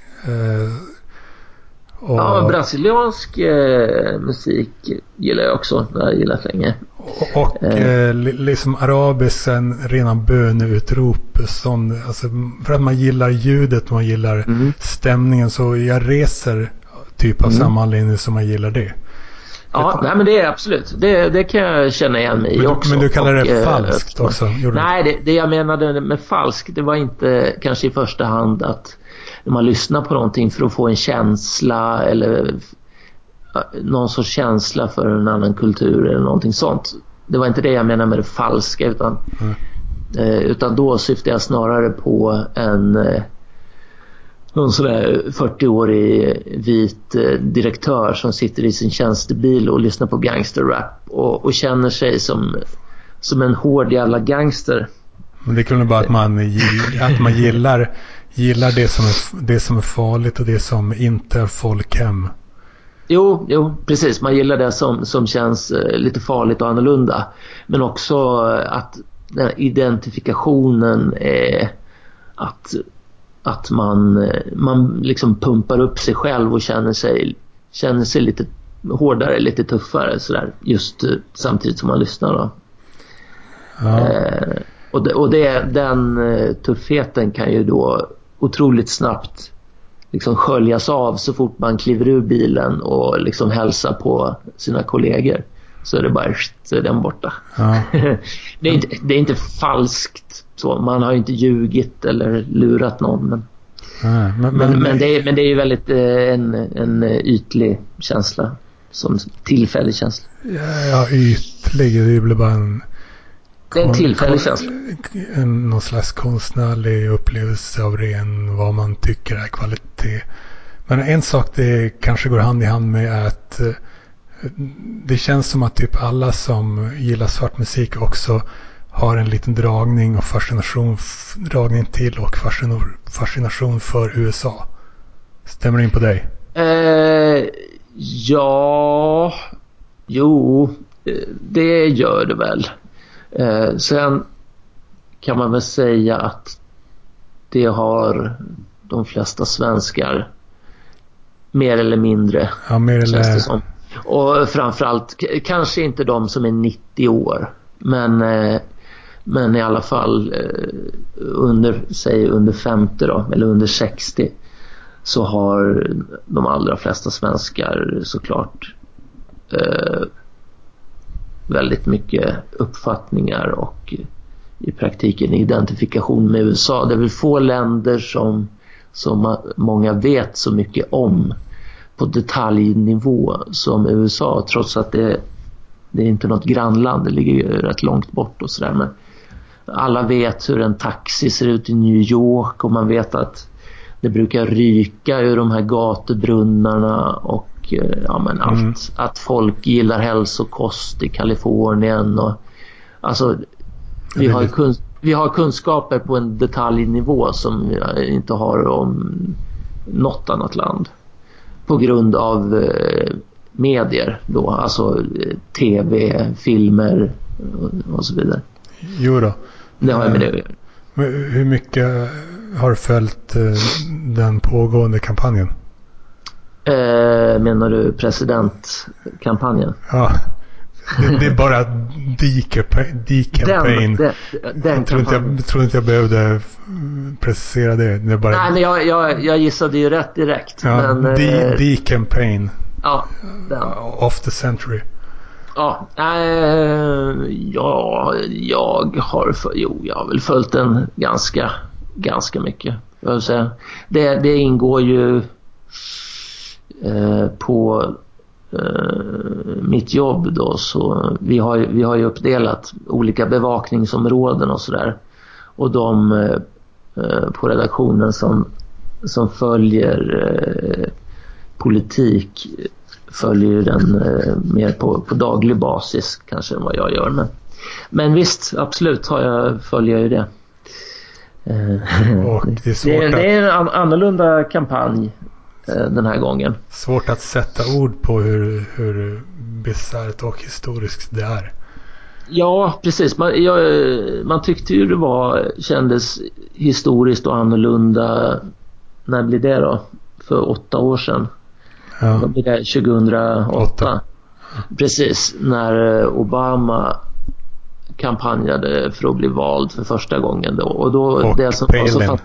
Och... Ja, brasiliansk eh, musik gillar jag också. Det har jag gillat länge. Och, och eh. eh liksom arabisen, rena böneutrop. Sån, alltså, för att man gillar ljudet, man gillar mm. stämningen. Så jag reser typ av mm. samma anledning som man gillar det. Ja, nej, men det är absolut. Det, det kan jag känna igen mig i också. Men du kallar det och, eh, falskt också? Nej, det, det jag menade med falskt, det var inte kanske i första hand att när man lyssnar på någonting för att få en känsla eller någon sorts känsla för en annan kultur eller någonting sånt. Det var inte det jag menade med det falska utan, mm. eh, utan då syftar jag snarare på en eh, någon sådär 40-årig vit eh, direktör som sitter i sin tjänstebil och lyssnar på gangsterrap och, och känner sig som, som en hård jävla gangster. Men det kunde bara att man, att man gillar gillar det som, är, det som är farligt och det som inte är folkhem. Jo, jo, precis. Man gillar det som, som känns eh, lite farligt och annorlunda. Men också eh, att den identifikationen är att, att man, eh, man liksom pumpar upp sig själv och känner sig, känner sig lite hårdare, lite tuffare sådär. Just samtidigt som man lyssnar då. Ja. Eh, och det, och det, den tuffheten kan ju då otroligt snabbt liksom sköljas av så fort man kliver ur bilen och liksom hälsar på sina kollegor. Så är det bara så är den borta. Ja. det, är inte, det är inte falskt. Så. Man har inte ljugit eller lurat någon. Men, ja, men, men, men, det, är, men det är ju väldigt eh, en, en ytlig känsla. Som tillfällig känsla. Ja, ja ytlig. Det blir bara en det är en tillfällig känsla. Någon slags konstnärlig upplevelse av ren vad man tycker är kvalitet. Men en sak det kanske går hand i hand med är att eh, det känns som att typ alla som gillar svart musik också har en liten dragning och fascination, dragning till och fascination för USA. Stämmer det in på dig? Eh, ja, jo, eh, det gör det väl. Eh, sen kan man väl säga att det har de flesta svenskar mer eller mindre. Ja, mer eller... som. Och framförallt kanske inte de som är 90 år. Men, eh, men i alla fall eh, under, säg under 50 då, eller under 60 så har de allra flesta svenskar såklart eh, väldigt mycket uppfattningar och i praktiken identifikation med USA. Det är väl få länder som, som många vet så mycket om på detaljnivå som USA trots att det, det är inte något grannland, det ligger ju rätt långt bort och sådär. Men alla vet hur en taxi ser ut i New York och man vet att det brukar ryka ur de här gatubrunnarna och eh, ja, men allt. Mm. Att folk gillar hälsokost i Kalifornien. Och, alltså, vi, har kun, vi har kunskaper på en detaljnivå som vi inte har om något annat land. På grund av eh, medier då, alltså eh, tv, filmer och, och så vidare. Jo då. Det har jag med det att göra. Hur mycket har följt eh, den pågående kampanjen? Eh, menar du presidentkampanjen? Ja. Det, det är bara D-campaign. Den, den, den jag, tror inte jag, jag tror inte jag behövde precisera det. det bara... Nej, men jag, jag, jag gissade ju rätt direkt. Ja, D-campaign. Eh, ja, den. Of the century. Ja, äh, ja, jag har, jo, jag har väl följt den ganska, ganska mycket. Jag säga. Det, det ingår ju på eh, mitt jobb då så vi har, vi har ju uppdelat olika bevakningsområden och sådär. Och de eh, på redaktionen som, som följer eh, politik följer den eh, mer på, på daglig basis kanske än vad jag gör. Men, men visst, absolut har jag, följer jag ju det. Eh, Och det, är det, är en annorlunda kampanj eh, den här gången. Svårt att sätta ord på hur, hur bisarrt och historiskt det är. Ja, precis. Man, jag, man tyckte ju det var, kändes historiskt och annorlunda. När blev det då? För åtta år sedan. Ja. Vad blir det? 2008? Åtta. Precis, när eh, Obama kampanjade för att bli vald för första gången då. Och, då, och det som, Palin. Och så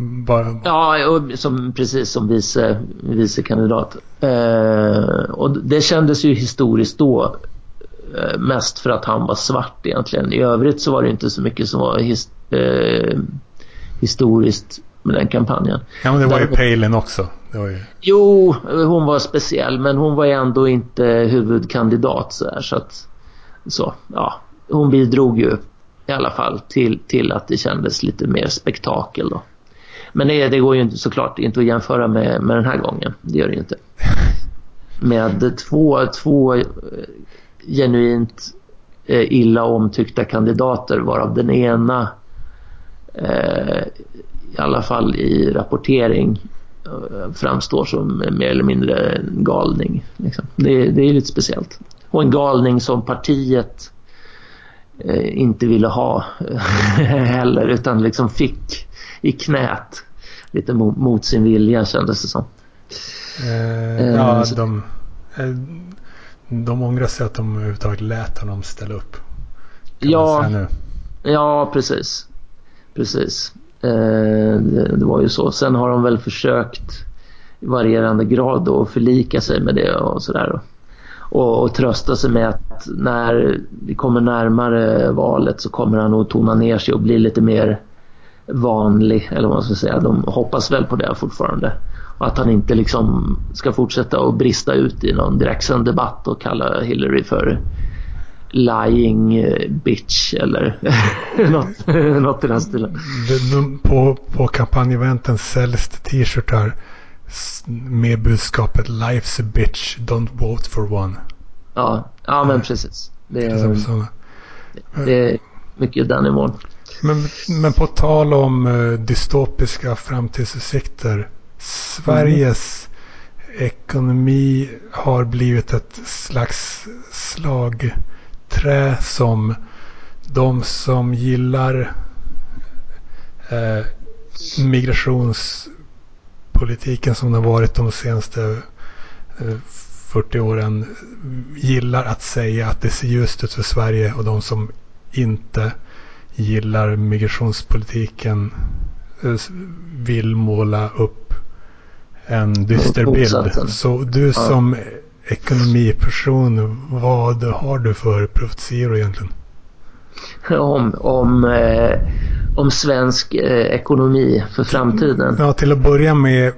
bara... Ja, och som, precis som vice, vicekandidat. Eh, och det kändes ju historiskt då eh, mest för att han var svart egentligen. I övrigt så var det inte så mycket som var his, eh, historiskt med den kampanjen. Ja, men det var ju Palin också. Ju... Jo, hon var speciell men hon var ändå inte huvudkandidat så här, så att så, ja, hon bidrog ju i alla fall till, till att det kändes lite mer spektakel då. Men det, det går ju inte, såklart inte att jämföra med, med den här gången. Det gör det ju inte. Med två, två eh, genuint eh, illa omtyckta kandidater varav den ena eh, i alla fall i rapportering eh, framstår som mer eller mindre en galning. Liksom. Det, det, är lite speciellt. Och en galning som partiet eh, inte ville ha heller utan liksom fick i knät lite mot, mot sin vilja kändes det som. Eh, ja, så. de, eh, de ångrar sig att de överhuvudtaget lät honom ställa upp. Ja, ja, precis. Precis. Eh, det, det, var ju så. Sen har de väl försökt i varierande grad då förlika sig med det och sådär. Och, och trösta sig med att när vi kommer närmare valet så kommer han att tona ner sig och bli lite mer vanlig, eller vad man ska säga. De hoppas väl på det fortfarande. Och att han inte liksom ska fortsätta att brista ut i någon direktsänd debatt och kalla Hillary för lying bitch eller något, något i den stilen. På, på kampanjeventen säljs det t-shirtar med budskapet Life's a bitch, don't vote for one. Ja, ja men precis. Det är, det är mycket den nivån. Men, men på tal om eh, dystopiska framtidsutsikter. Sveriges mm. ekonomi har blivit ett slags slagträ som de som gillar eh, migrationspolitiken som den varit de senaste eh, 40 åren gillar att säga att det ser ljust ut för Sverige och de som inte gillar migrationspolitiken eh, vill måla upp en dyster bild. Så du som ekonomiperson, vad har du för profetior egentligen? Om, om, eh, om svensk eh, ekonomi för framtiden? Ja, till att börja med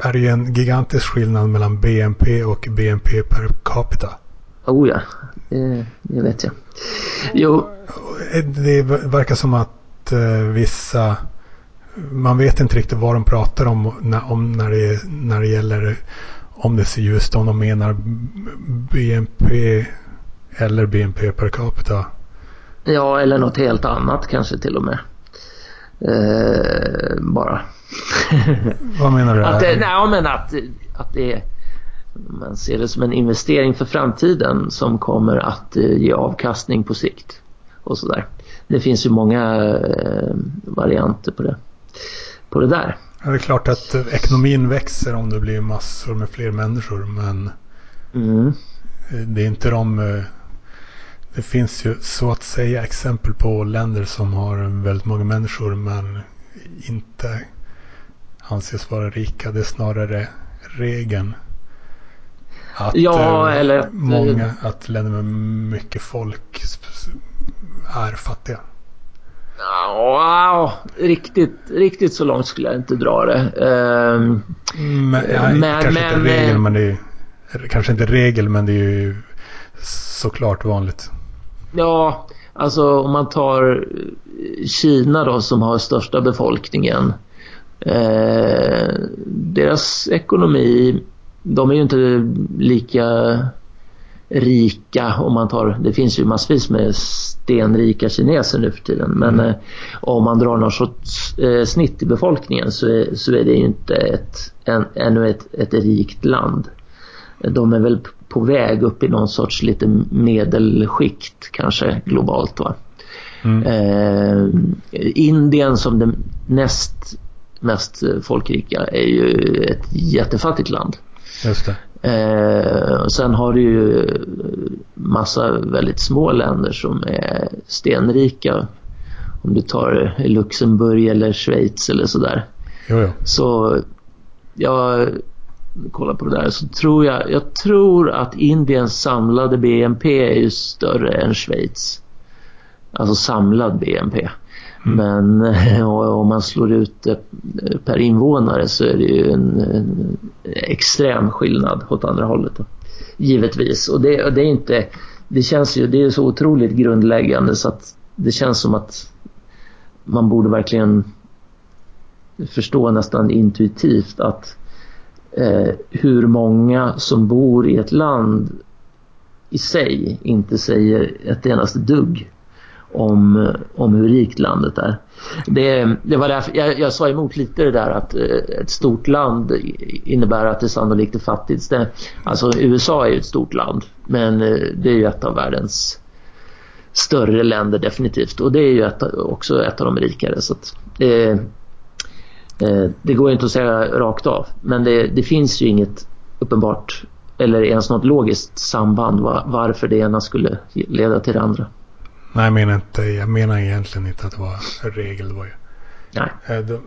är det ju en gigantisk skillnad mellan BNP och BNP per capita. Oh ja, det, det vet jag. Jo. Det verkar som att eh, vissa man vet inte riktigt vad de pratar om när, om när, det, när det gäller om det ser just om de menar BNP eller BNP per capita. Ja, eller något helt annat kanske till och med. Eh, bara. Vad menar du? att, nej, men att, att det man ser det som en investering för framtiden som kommer att eh, ge avkastning på sikt. Och sådär. Det finns ju många eh, varianter på det, på det där. Ja, det är klart att ekonomin växer om det blir massor med fler människor men mm. det är inte de det finns ju så att säga exempel på länder som har väldigt många människor men inte anses vara rika. Det är snarare regeln. Att, ja, eh, eller att, många, att länder med mycket folk är fattiga. Wow, riktigt, riktigt så långt skulle jag inte dra det. Men, ja, men, kanske men, inte regel, men det är, kanske inte regel, men det är ju såklart vanligt. Ja, alltså om man tar Kina då som har största befolkningen. Eh, deras ekonomi, de är ju inte lika rika om man tar, det finns ju massvis med stenrika kineser nu för tiden men mm. eh, om man drar något sorts eh, snitt i befolkningen så är, så är det ju inte ett, en, ännu ett, ett rikt land. De är väl på väg upp i någon sorts lite medelskikt kanske globalt. Va? Mm. Eh, Indien som det näst mest folkrika är ju ett jättefattigt land. Just det. Eh, sen har du ju massa väldigt små länder som är stenrika. Om du tar Luxemburg eller Schweiz eller sådär. Jo, jo. Så jag kollar på det där så tror jag, jag tror att Indiens samlade BNP är ju större än Schweiz. Alltså samlad BNP. Mm. Men om man slår ut det per invånare så är det ju en, en extrem skillnad åt andra hållet. Då. Givetvis. Och det, det, är inte, det känns ju, det är så otroligt grundläggande så att det känns som att man borde verkligen förstå nästan intuitivt att eh, hur många som bor i ett land i sig inte säger ett endaste dugg om, om hur rikt landet är. Det, det var därför jag, jag sa emot lite det där att eh, ett stort land innebär att det sannolikt är fattigt. Det, alltså USA är ju ett stort land men eh, det är ju ett av världens större länder definitivt och det är ju ett, också ett av de rikare. Så att, eh, eh det går inte att säga rakt av, men det, det, finns ju inget uppenbart eller ens något logiskt samband varför det ena skulle leda till det andra. Nej, jag menar, inte, jag menar egentligen inte att det var en regel. Det var ju Nej. Eh,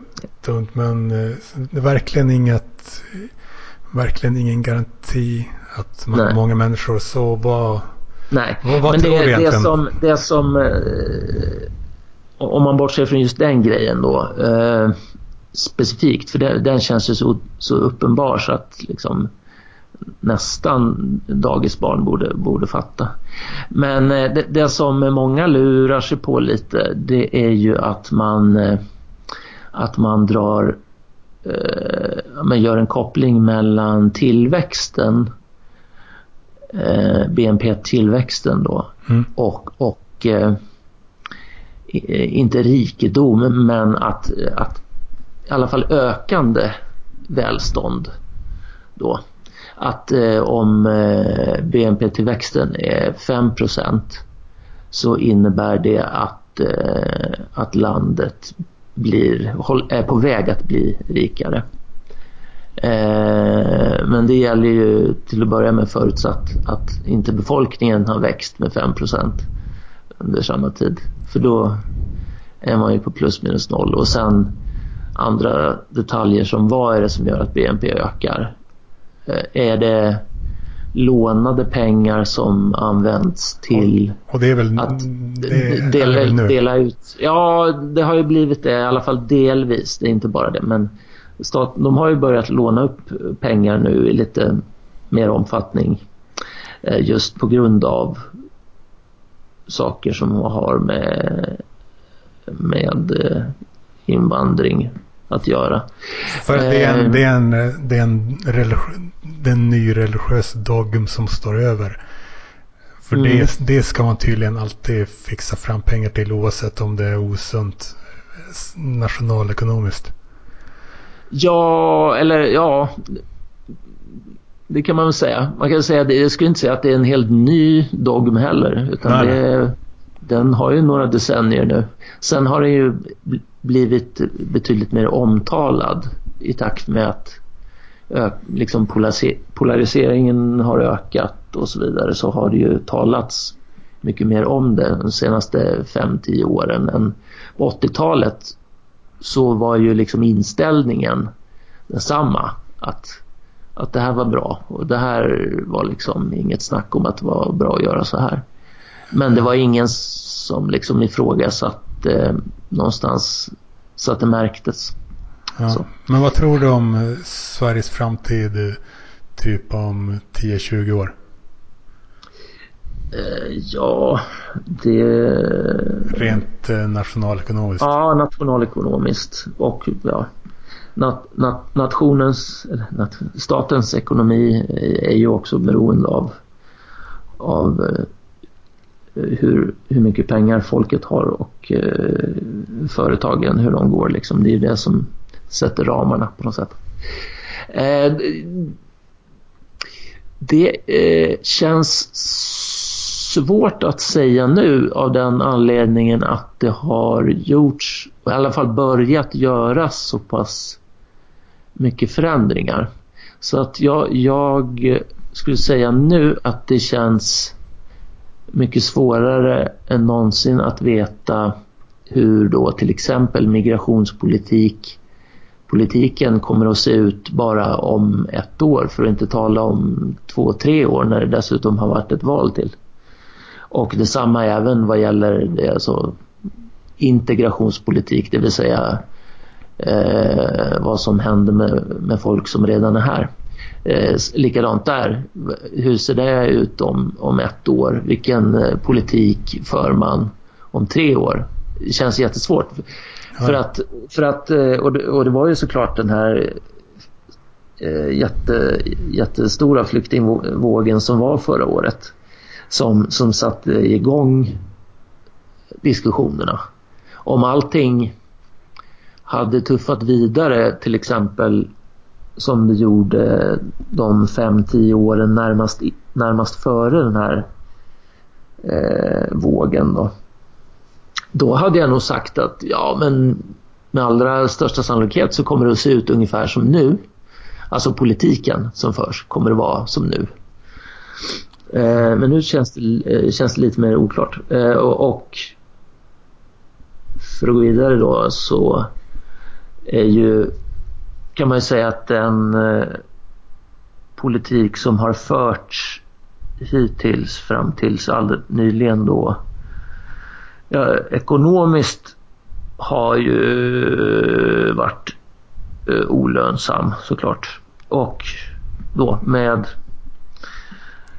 dumt, men eh, det är verkligen inget, verkligen ingen garanti att man, många människor så vad, Nej, vad, vad men det, egentligen? Det som, det som om man bortser från just den grejen då specifikt för det, den känns ju så, så uppenbar så att liksom nästan dagisbarn borde, borde fatta. Men eh, det, det, som många lurar sig på lite det är ju att man eh, att man drar eh, man gör en koppling mellan tillväxten BNP-tillväxten då mm. och, och inte rikedom men att, att i alla fall ökande välstånd då. Att eh, om eh, BNP-tillväxten är 5% så innebär det att, eh, att landet blir, är på väg att bli rikare. Eh, men det gäller ju till att börja med förutsatt att inte befolkningen har växt med 5% under samma tid. För då är man ju på plus minus noll och sen andra detaljer som vad är det som gör att BNP ökar? Eh, är det lånade pengar som används till och, och det är väl, att det dela, dela ut. Ja, det har ju blivit det i alla fall delvis. Det är inte bara det. Men stat, de har ju börjat låna upp pengar nu i lite mer omfattning eh, just på grund av saker som har med, med eh, invandring att göra. För det är en, det är en, det är en, religi- det är en ny religiös dogm som står över. För Mm. det, det ska man tydligen alltid fixa fram pengar till oavsett om det är osunt nationalekonomiskt. Ja, eller ja. Det kan man väl säga. Man kan säga det, jag skulle inte säga att det är en helt ny dogm heller. Utan det, den har ju några decennier nu. Sen har den ju bl- blivit betydligt mer omtalad i takt med att liksom polariseringen har ökat och så vidare så har det ju talats mycket mer om det de senaste 5-10 åren än på 80-talet så var ju liksom inställningen densamma. Att, att det här var bra och det här var liksom inget snack om att det var bra att göra så här. Men det var ingen som liksom ifrågasatte eh, någonstans så att det märktes. Ja. Men vad tror du om eh, Sveriges framtid eh, typ om 10-20 år? Eh, ja, det... Rent nationalekonomiskt. Ja, nationalekonomiskt och ja, nat, nat, nationens, nat, statens ekonomi är ju också beroende av, av hur, hur mycket pengar folket har och företagen, hur de går liksom. Det är ju det som sätter ramarna på något sätt. Eh, det eh, känns svårt att säga nu av den anledningen att det har gjorts, i alla fall börjat göras så pass mycket förändringar. Så att jag, jag skulle säga nu att det känns mycket svårare än någonsin att veta hur då till exempel migrationspolitik politiken kommer att se ut bara om ett år för att inte tala om två, tre år när det dessutom har varit ett val till. Och detsamma även vad gäller alltså, integrationspolitik, det vill säga eh, vad som händer med, med folk som redan är här. Eh, likadant där, hur ser det ut om, om ett år? Vilken eh, politik för man om tre år? Det känns jättesvårt. Ja. För att, för att eh, och, det, och det var ju såklart den här eh, jätte, jättestora flyktingvågen som var förra året som, som satte igång diskussionerna. Om allting hade tuffat vidare till exempel som det gjorde de 5-10 åren närmast, närmast före den här eh, vågen då. Då hade jag nog sagt att ja men med allra största sannolikhet så kommer det att se ut ungefär som nu. Alltså politiken som förs kommer att vara som nu. Eh, men nu känns det, eh, känns det lite mer oklart. Eh, och, och för att gå vidare då så är ju kan man ju säga att den eh, politik som har förts hittills fram tills alldeles nyligen då ja, ekonomiskt har ju varit eh, olönsam såklart. Och då med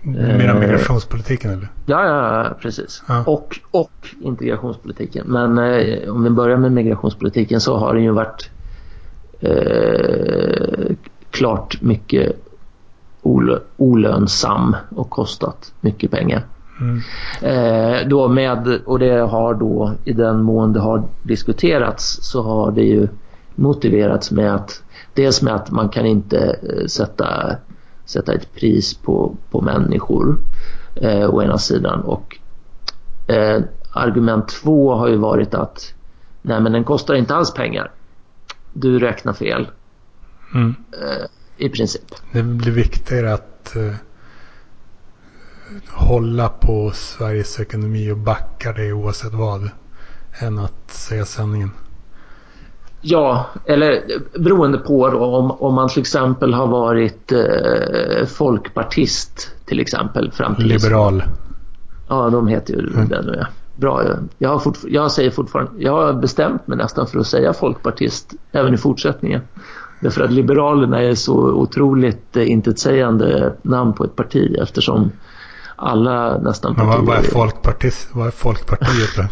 Du menar eh, migrationspolitiken eller? Ja, ja, ja precis. Ja. Och, och integrationspolitiken. Men eh, om vi börjar med migrationspolitiken så har den ju varit eh, klart mycket ol olönsam och kostat mycket pengar. Mm. Då med, och det har då i den mån det har diskuterats så har det ju motiverats med att dels med att man kan inte eh, sätta, sätta ett pris på, på människor eh, å ena sidan och eh, argument två har ju varit att nej men den kostar inte alls pengar. Du räknar fel Mm. eh, i princip. Det blir viktigare att eh, hålla på Sveriges ekonomi och backa det oavsett vad. Än att säga sanningen. Ja, eller beroende på då, om, om man till exempel har varit eh, folkpartist till exempel. Fram till Liberal. Ja, de heter ju mm. det nu ja. Bra, jag, har fortfar- jag säger fortfarande, jag har bestämt mig nästan för att säga folkpartist även i fortsättningen. Därför att Liberalerna är så otroligt eh, intetsägande namn på ett parti eftersom alla nästan partier... Men vad, är folkpartist? Vad är Folkpartiet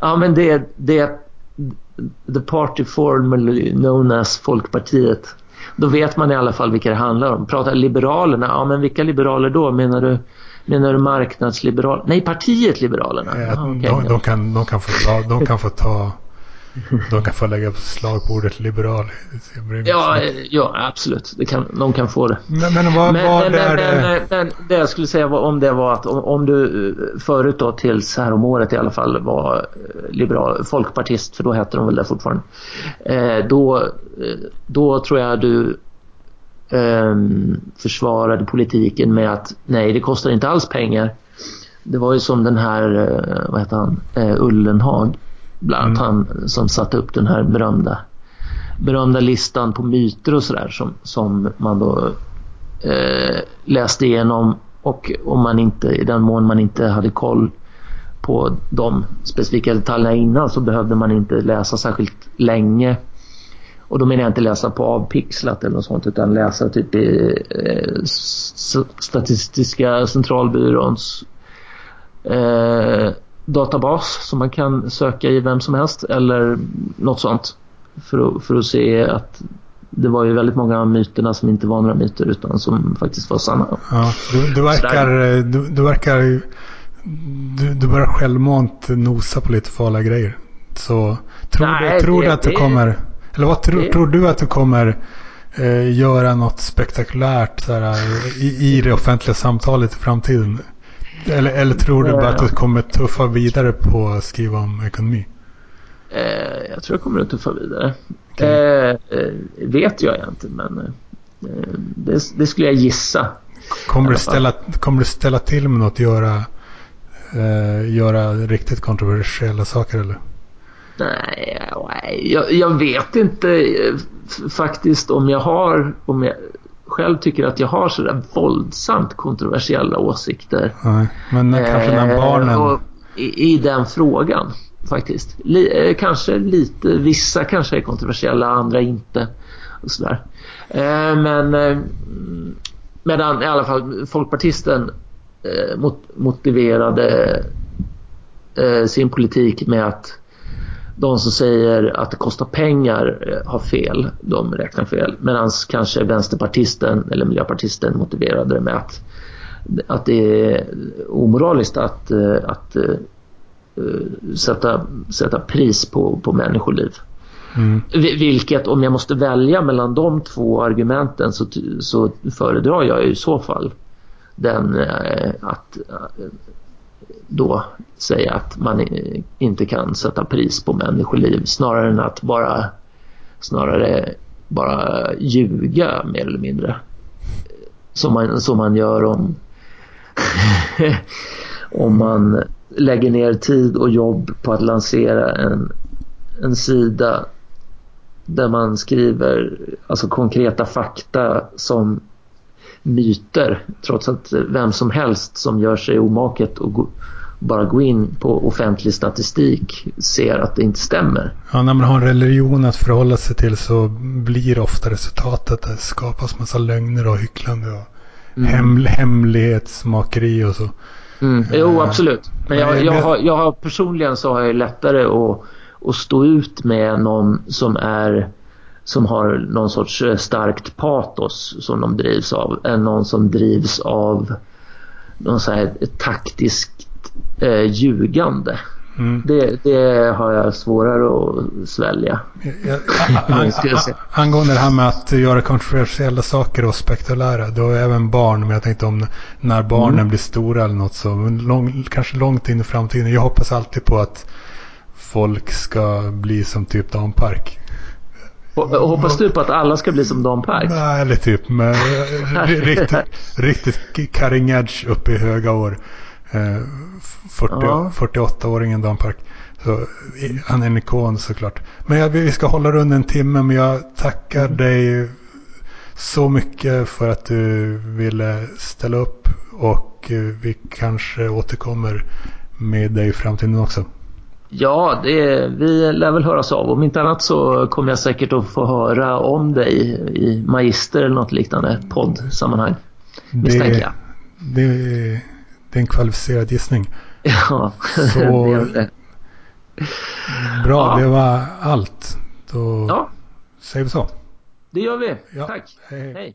ja men det, det är the party formerly known as Folkpartiet. Då vet man i alla fall vilka det handlar om. Pratar Liberalerna, ja men vilka liberaler då? Menar du, menar du marknadsliberal? Nej, partiet Liberalerna. Ja, ah, okay. de, de, kan, de, kan få ta, de kan få ta de kan få lägga slag på ordet liberal. Ja, ja, absolut. Det kan, de kan få det. Men, men vad, men, vad men, är det? Men, det jag skulle säga om det var att om, om du eh, förut då tills här om året i alla fall var eh, liberal, folkpartist, för då hette de väl det fortfarande. Eh, då, eh, då tror jag du eh, försvarade politiken med att nej, det kostar inte alls pengar. Det var ju som den här, eh, vad heter han, Ullenhag Bland annat mm. han som satte upp den här berömda, berömda listan på myter och sådär som, som man då eh, läste igenom och om man inte, i den mån man inte hade koll på de specifika detaljerna innan så behövde man inte läsa särskilt länge. Och då menar jag inte läsa på avpixlat eller något sånt utan läsa typ i eh, Statistiska centralbyråns eh, databas som man kan söka i vem som helst eller något sånt. För att, för att se att det var ju väldigt många av myterna som inte var några myter utan som faktiskt var sanna. Ja, du, du verkar, du, du, verkar du, du börjar självmant nosa på lite farliga grejer. Så tror, Nej, du, tror det, du att du kommer, eller vad tror, tror du att du kommer eh, göra något spektakulärt så här, i, i det offentliga samtalet i framtiden? Eller, eller tror du bara att du kommer tuffa vidare på att skriva om ekonomi? Eh, jag tror jag kommer att tuffa vidare. Okay. Eh, eh, vet jag inte men eh, det, det, skulle jag gissa. Kommer du, ställa, kommer du ställa till med något? Göra, eh, göra riktigt kontroversiella saker eller? Nej, jag, jag vet inte eh, faktiskt om jag har, om jag, själv tycker att jag har sådär våldsamt kontroversiella åsikter. Nej, men kanske när eh, barnen... I, I, den frågan faktiskt. Li, eh, kanske lite, vissa kanske är kontroversiella, andra inte. Och sådär. Eh, men medan i alla fall folkpartisten mot, motiverade sin politik med att de som säger att det kostar pengar eh, har fel. De räknar fel. Medan kanske vänsterpartisten eller miljöpartisten motiverade det med att, att det är omoraliskt att, eh, att uh, sätta, sätta pris på, på människoliv. Mm. Vilket om jag måste välja mellan de två argumenten så, så föredrar jag i så fall den att då säga att man inte kan sätta pris på människoliv snarare än att bara snarare bara ljuga mer eller mindre. Som man, som man gör om om man lägger ner tid och jobb på att lansera en, en sida där man skriver alltså konkreta fakta som myter trots att vem som helst som gör sig omaket och bara gå in på offentlig statistik ser att det inte stämmer. Ja, när man har en religion att förhålla sig till så blir ofta resultatet att det skapas massa lögner och hycklande och mm. hem, hemlighetsmakeri och så. Mm. Jo, absolut. Men jag, jag, har, jag har personligen så har jag lättare att, att stå ut med någon som är som har någon sorts starkt patos som de drivs av än någon som drivs av någon så här taktiskt eh, ljugande. Mm. Det, det, har jag svårare att svälja. Ja, angående det här med att göra kontroversiella saker och spektakulära. Då är även barn. Men jag tänkte om när barnen mm. blir stora eller något så. Lång, kanske långt in i framtiden. Jag hoppas alltid på att folk ska bli som typ Dan Park. Hoppas du på att alla ska bli som Dan Park? Nej, eller typ med riktigt, riktigt cutting edge uppe i höga år. 40, ja. 48-åringen Dan Park. Så, han är en ikon såklart. Men jag, vi ska hålla runt en timme. Men jag tackar mm. dig så mycket för att du ville ställa upp. Och vi kanske återkommer med dig i framtiden också. Ja, det, vi lär väl höras av. Om inte annat så kommer jag säkert att få höra om dig i Magister eller något liknande poddsammanhang. Misstänker jag. Det, det är en kvalificerad gissning. Ja, så, det är det. Bra, ja. det var allt. Då ja. säger vi så. Det gör vi. Ja. Tack. hej. hej. hej.